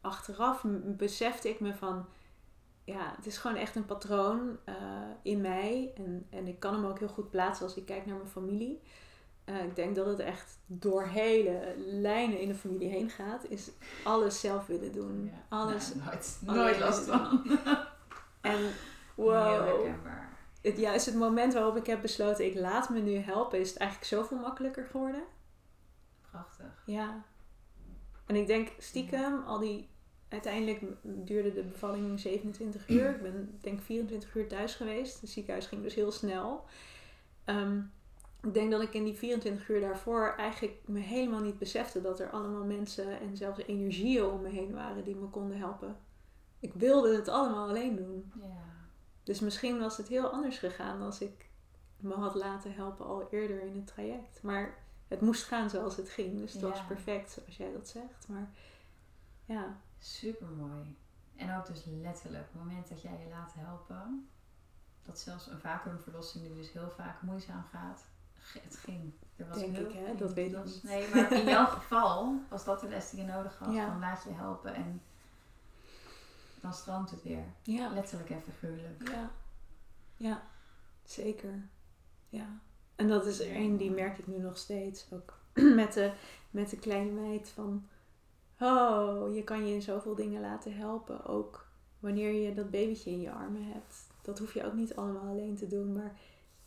[SPEAKER 2] achteraf besefte ik me van, ja, het is gewoon echt een patroon eh, in mij. En, en ik kan hem ook heel goed plaatsen als ik kijk naar mijn familie. Eh, ik denk dat het echt door hele lijnen in de familie heen gaat. Is alles zelf willen doen.
[SPEAKER 1] Ja.
[SPEAKER 2] Alles.
[SPEAKER 1] Nooit, last van.
[SPEAKER 2] En
[SPEAKER 1] Heel
[SPEAKER 2] wow.
[SPEAKER 1] herkenbaar.
[SPEAKER 2] Het, juist het moment waarop ik heb besloten, ik laat me nu helpen, is het eigenlijk zoveel makkelijker geworden.
[SPEAKER 1] Prachtig.
[SPEAKER 2] Ja. En ik denk stiekem, al die. Uiteindelijk duurde de bevalling 27 uur. Ik ben denk ik 24 uur thuis geweest. Het ziekenhuis ging dus heel snel. Ehm, ik denk dat ik in die 24 uur daarvoor eigenlijk me helemaal niet besefte dat er allemaal mensen en zelfs energieën om me heen waren die me konden helpen. Ik wilde het allemaal alleen doen.
[SPEAKER 1] Ja.
[SPEAKER 2] Dus misschien was het heel anders gegaan als ik me had laten helpen al eerder in het traject. Maar het moest gaan zoals het ging. Dus het was perfect zoals jij dat zegt. Maar ja,
[SPEAKER 1] Super mooi. En ook dus letterlijk, op het moment dat jij je laat helpen, dat zelfs een vacuümverlossing die dus heel vaak moeizaam gaat, het ging. Er was
[SPEAKER 2] Denk
[SPEAKER 1] heel
[SPEAKER 2] ik, hè? Dat weet ik niet.
[SPEAKER 1] Nee, maar in jouw geval was dat de les die je nodig had.
[SPEAKER 2] Ja.
[SPEAKER 1] Van laat je helpen en dan stroomt het weer.
[SPEAKER 2] Ja.
[SPEAKER 1] Letterlijk en figuurlijk.
[SPEAKER 2] Ja. Ja. Zeker. Ja. En dat is er een die merk ik nu nog steeds. Ook met de, met de kleine meid van... Oh, je kan je in zoveel dingen laten helpen. Ook wanneer je dat babytje in je armen hebt. Dat hoef je ook niet allemaal alleen te doen. Maar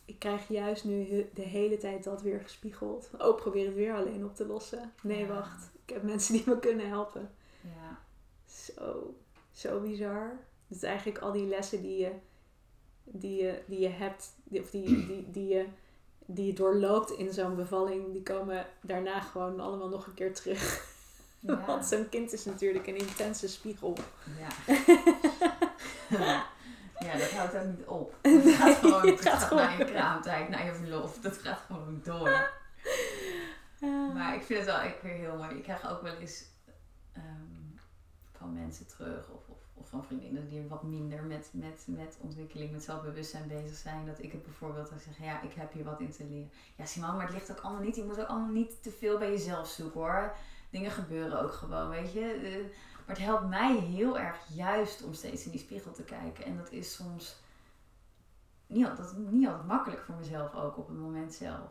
[SPEAKER 2] ik krijg juist nu de hele tijd dat weer gespiegeld. Oh, probeer het weer alleen op te lossen. Nee,
[SPEAKER 1] Ja.
[SPEAKER 2] wacht. Ik heb mensen die me kunnen helpen.
[SPEAKER 1] Ja.
[SPEAKER 2] Zo, zo bizar. Dus eigenlijk al die lessen die je, die je, die je hebt, of die, die, die, je, die je doorloopt in zo'n bevalling, die komen daarna gewoon allemaal nog een keer terug.
[SPEAKER 1] Ja.
[SPEAKER 2] Want zo'n kind is natuurlijk een intense spiegel.
[SPEAKER 1] Ja. ja, dat houdt ook niet op. Het gaat gewoon,
[SPEAKER 2] het gaat gewoon
[SPEAKER 1] naar je kraamtijd, naar je verlof. Dat gaat gewoon door. Maar ik vind het wel echt weer heel mooi. Ik krijg ook wel eens ehm, van mensen terug of, of, of van vriendinnen die wat minder met, met, met ontwikkeling, met zelfbewustzijn bezig zijn. Dat ik het bijvoorbeeld dan zeg, ja, ik heb hier wat in te leren. Ja, Simon, maar het ligt ook allemaal niet. Je moet ook allemaal niet te veel bij jezelf zoeken hoor. Dingen gebeuren ook gewoon, weet je. Eh, maar het helpt mij heel erg juist om steeds in die spiegel te kijken. En dat is soms niet altijd, niet altijd makkelijk voor mezelf ook op het moment zelf.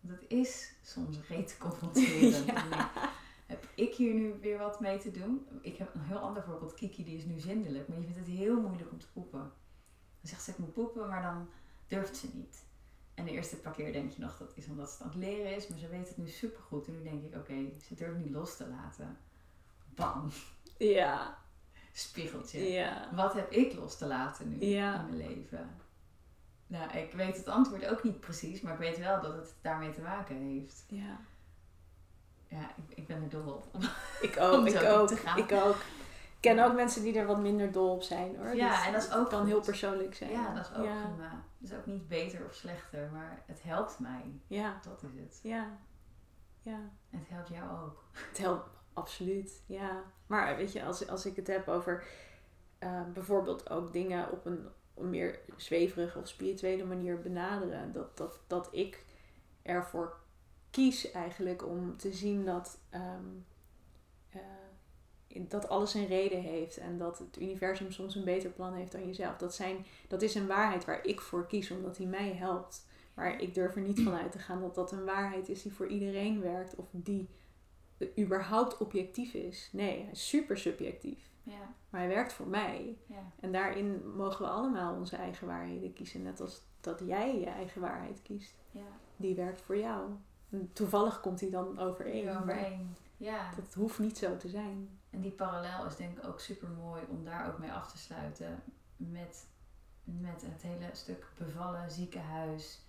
[SPEAKER 1] Dat is soms reet confronterend.
[SPEAKER 2] Ja.
[SPEAKER 1] Heb ik hier nu weer wat mee te doen? Ik heb een heel ander voorbeeld. Kiki die is nu zindelijk, maar die vindt het heel moeilijk om te poepen. Dan zegt ze ik moet poepen, maar dan durft ze niet. En de eerste paar keer denk je nog dat is omdat ze het aan het leren is, maar ze weet het nu supergoed. En nu denk ik, oké, ze durft niet los te laten. Bam,
[SPEAKER 2] Ja,
[SPEAKER 1] spiegeltje.
[SPEAKER 2] ja.
[SPEAKER 1] Wat heb ik los te laten nu
[SPEAKER 2] Ja.
[SPEAKER 1] in mijn leven? Nou, ik weet het antwoord ook niet precies, maar ik weet wel dat het daarmee te maken heeft.
[SPEAKER 2] Ja.
[SPEAKER 1] Ja, ik, ik ben er dol op.
[SPEAKER 2] Ik ook, ik ook,
[SPEAKER 1] te gaan.
[SPEAKER 2] ik ook. Ik ken ook mensen die er wat minder dol op zijn hoor.
[SPEAKER 1] Ja,
[SPEAKER 2] Dus
[SPEAKER 1] en dat is ook
[SPEAKER 2] kan
[SPEAKER 1] goed.
[SPEAKER 2] heel persoonlijk zijn.
[SPEAKER 1] Ja, dat is ook
[SPEAKER 2] ja.
[SPEAKER 1] prima. Dat is ook niet beter of slechter, maar het helpt mij.
[SPEAKER 2] Ja,
[SPEAKER 1] Dat is het.
[SPEAKER 2] ja, ja.
[SPEAKER 1] En het helpt jou ook.
[SPEAKER 2] Het helpt absoluut, ja. Maar weet je, als, als ik het heb over eh, bijvoorbeeld ook dingen op een, een meer zweverige of spirituele manier benaderen, dat, dat, dat ik ervoor kies eigenlijk om te zien dat, ehm, eh, dat alles een reden heeft en dat het universum soms een beter plan heeft dan jezelf. Dat, zijn, dat is een waarheid waar ik voor kies, omdat die mij helpt. Maar ik durf er niet van uit te gaan dat dat een waarheid is die voor iedereen werkt of die überhaupt objectief is. Nee, hij is super subjectief.
[SPEAKER 1] Ja,
[SPEAKER 2] Maar hij werkt voor mij.
[SPEAKER 1] ja.
[SPEAKER 2] En daarin mogen we allemaal onze eigen waarheden kiezen. Net als dat jij je eigen waarheid kiest.
[SPEAKER 1] ja.
[SPEAKER 2] Die werkt voor jou. Toevallig komt hij dan overeen.
[SPEAKER 1] Ja.
[SPEAKER 2] dat hoeft niet zo te zijn.
[SPEAKER 1] En die parallel is denk ik ook super mooi om daar ook mee af te sluiten. Met, met het hele stuk bevallen, ziekenhuis.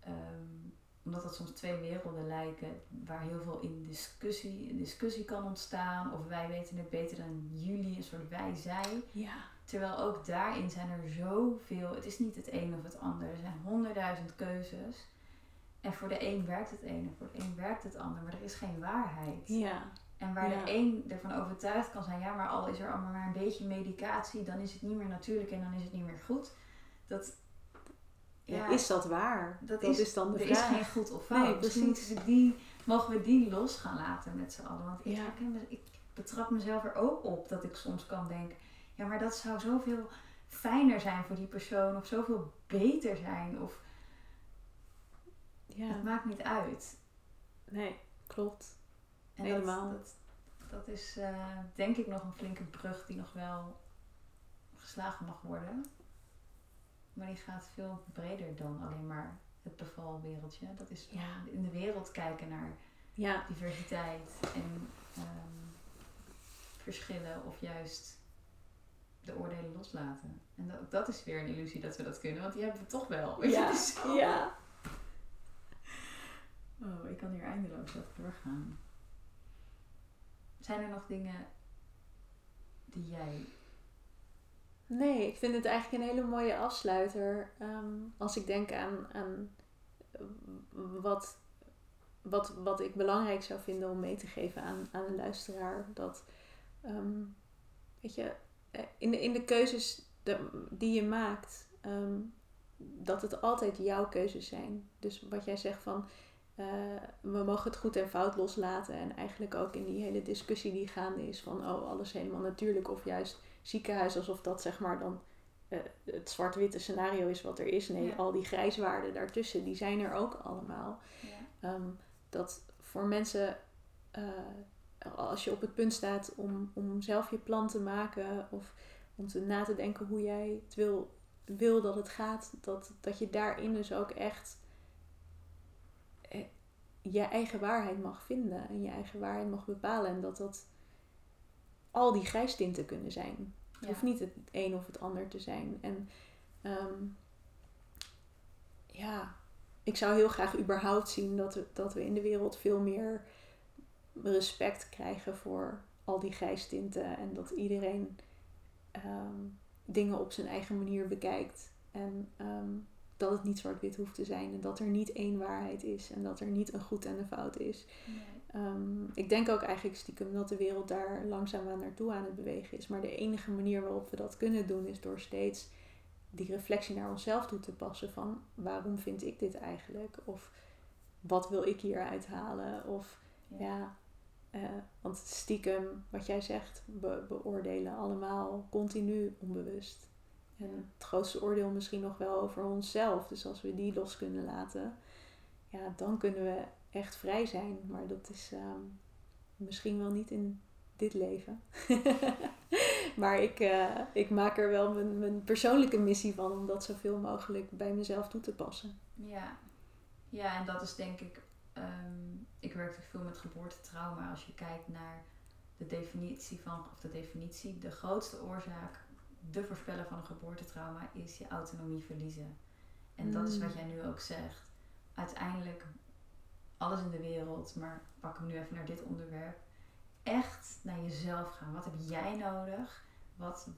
[SPEAKER 1] Ehm, omdat dat soms twee werelden lijken. Waar heel veel in discussie, discussie kan ontstaan. Of wij weten het beter dan jullie. Een soort wij-zij.
[SPEAKER 2] Ja.
[SPEAKER 1] Terwijl ook daarin zijn er zoveel. Het is niet het een of het ander. Er zijn honderdduizend keuzes. En voor de een werkt het een en voor de een werkt het ander. Maar er is geen waarheid.
[SPEAKER 2] Ja.
[SPEAKER 1] En waar
[SPEAKER 2] Ja.
[SPEAKER 1] de een ervan overtuigd kan zijn, ja, maar al is er allemaal maar een beetje medicatie, dan is het niet meer natuurlijk en dan is het niet meer goed. Dat,
[SPEAKER 2] Ja, is dat waar?
[SPEAKER 1] dat
[SPEAKER 2] Dat,
[SPEAKER 1] is,
[SPEAKER 2] is, dan de
[SPEAKER 1] er
[SPEAKER 2] vraag.
[SPEAKER 1] is geen goed of fout.
[SPEAKER 2] Nee, precies.
[SPEAKER 1] we die, mogen we die los gaan laten met z'n allen. Want ik,
[SPEAKER 2] Ja.
[SPEAKER 1] herken me- ik betrap mezelf er ook op dat ik soms kan denken, ja, maar dat zou zoveel fijner zijn voor die persoon of zoveel beter zijn. Of
[SPEAKER 2] Ja.
[SPEAKER 1] het maakt niet uit.
[SPEAKER 2] Nee, klopt.
[SPEAKER 1] En
[SPEAKER 2] Helemaal.
[SPEAKER 1] Dat, dat, dat is eh, denk ik nog een flinke brug die nog wel geslagen mag worden. Maar die gaat veel breder dan alleen maar het bevalwereldje. Dat is
[SPEAKER 2] Ja.
[SPEAKER 1] in de wereld kijken naar
[SPEAKER 2] Ja.
[SPEAKER 1] diversiteit en ehm, verschillen of juist de oordelen loslaten. En dat, dat is weer een illusie dat we dat kunnen, want die hebben we toch wel.
[SPEAKER 2] Ja. Ja.
[SPEAKER 1] Oh, ik kan hier eindeloos over doorgaan. Zijn er nog dingen die jij.
[SPEAKER 2] Nee, ik vind het eigenlijk een hele mooie afsluiter. ehm, als ik denk aan, aan wat, wat, wat ik belangrijk zou vinden om mee te geven aan, aan een luisteraar. Dat, ehm, weet je, eh, in de, in de keuzes die je maakt, ehm, dat het altijd jouw keuzes zijn. Dus wat jij zegt van eh, we mogen het goed en fout loslaten. En eigenlijk ook in die hele discussie die gaande is van oh, alles helemaal natuurlijk. Of juist ziekenhuis alsof dat zeg maar dan uh, het zwart-witte scenario is wat er is. Nee, al die grijswaarden daartussen, die zijn er ook allemaal. Ja. Ehm, dat voor mensen, uh, als je op het punt staat om, om zelf je plan te maken of om te na te denken hoe jij het wil, wil dat het gaat, dat, dat je daarin dus ook echt eh, je eigen waarheid mag vinden en je eigen waarheid mag bepalen. En dat dat al die grijstinten kunnen zijn. Het hoeft niet het een of het ander te zijn. En ehm, ja, ik zou heel graag überhaupt zien dat we, dat we in de wereld veel meer respect krijgen voor al die grijstinten. En dat iedereen ehm, dingen op zijn eigen manier bekijkt. En ehm, dat het niet zwart-wit hoeft te zijn. En dat er niet één waarheid is. En dat er niet een goed en een fout is. Ehm, ik denk ook eigenlijk stiekem dat de wereld daar langzaamaan naartoe aan het bewegen is. Maar de enige manier waarop we dat kunnen doen is door steeds die reflectie naar onszelf toe te passen. Van waarom vind ik dit eigenlijk? Of wat wil ik hier uithalen? Of ja, uh, want stiekem, wat jij zegt, we beoordelen allemaal continu onbewust. Het grootste oordeel misschien nog wel over onszelf. Dus als we die los kunnen laten, ja, dan kunnen we echt vrij zijn. Maar dat is ehm, misschien wel niet in dit leven. maar ik, uh, ik maak er wel mijn, mijn persoonlijke missie van om dat zoveel mogelijk bij mezelf toe te passen.
[SPEAKER 1] Ja, ja en dat is denk ik. Um, ik werk veel met geboortetrauma. Als je kijkt naar de definitie van, of de definitie, de grootste oorzaak, de voorspeller van een geboortetrauma is je autonomie verliezen. En dat is wat mm. jij nu ook zegt. Uiteindelijk alles in de wereld, maar pak hem nu even naar dit onderwerp. Echt naar jezelf gaan. Wat heb jij nodig? Wat,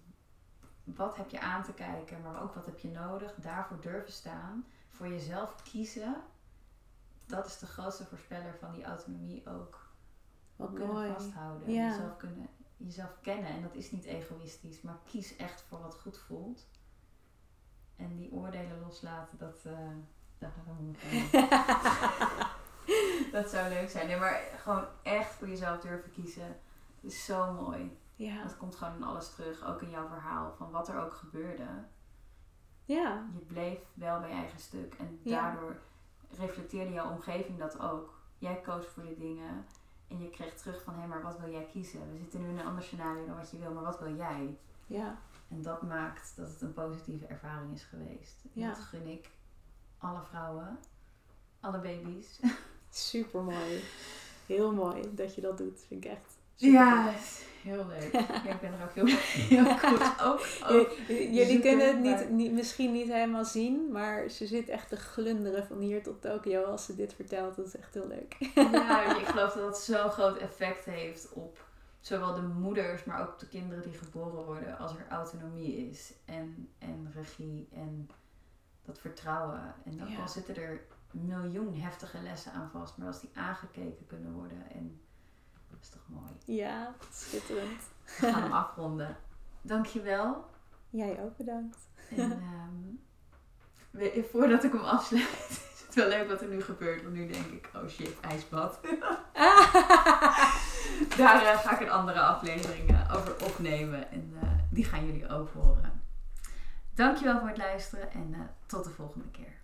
[SPEAKER 1] wat heb je aan te kijken, maar ook wat heb je nodig? Daarvoor durven staan. Voor jezelf kiezen. Dat is de grootste voorspeller van die autonomie ook. Wat kunnen mooi. vasthouden. Ja. Jezelf kunnen jezelf kennen. En dat is niet egoïstisch, maar kies echt voor wat goed voelt. En die oordelen loslaten, dat, uh, gaan we dat zou leuk zijn. Nee, maar gewoon echt voor jezelf durven kiezen. is zo mooi. Ja. Dat komt gewoon in alles terug. Ook in jouw verhaal. Van wat er ook gebeurde. Ja. Je bleef wel bij je eigen stuk. En daardoor reflecteerde jouw omgeving dat ook. Jij koos voor de dingen. En je kreeg terug van, hé, maar wat wil jij kiezen? We zitten nu in een ander scenario dan wat je wil, maar wat wil jij? Ja. En dat maakt dat het een positieve ervaring is geweest. En dat gun ik alle vrouwen, alle baby's.
[SPEAKER 2] Super mooi. Heel mooi dat je dat doet. Vind ik echt.
[SPEAKER 1] Ja, heel leuk. Ja, ik ben er ook heel, heel goed. Ook, ook
[SPEAKER 2] Jullie kunnen het niet, niet, misschien niet helemaal zien, maar ze zit echt te glunderen van hier tot Tokio als ze dit vertelt. Dat is echt heel leuk.
[SPEAKER 1] Ja, ik geloof dat het zo'n groot effect heeft op zowel de moeders, maar ook de kinderen die geboren worden, als er autonomie is en, en regie en dat vertrouwen. En dan ja. zitten er miljoen heftige lessen aan vast, maar als die aangekeken kunnen worden en dat is toch mooi.
[SPEAKER 2] Ja, schitterend.
[SPEAKER 1] We gaan hem afronden. Dankjewel.
[SPEAKER 2] Jij ook bedankt. En
[SPEAKER 1] um, voordat ik hem afsluit, is het wel leuk wat er nu gebeurt. Want nu denk ik, oh shit, ijsbad. Daar uh, ga ik een andere aflevering over opnemen. En uh, die gaan jullie ook horen. Dankjewel voor het luisteren en tot de volgende keer.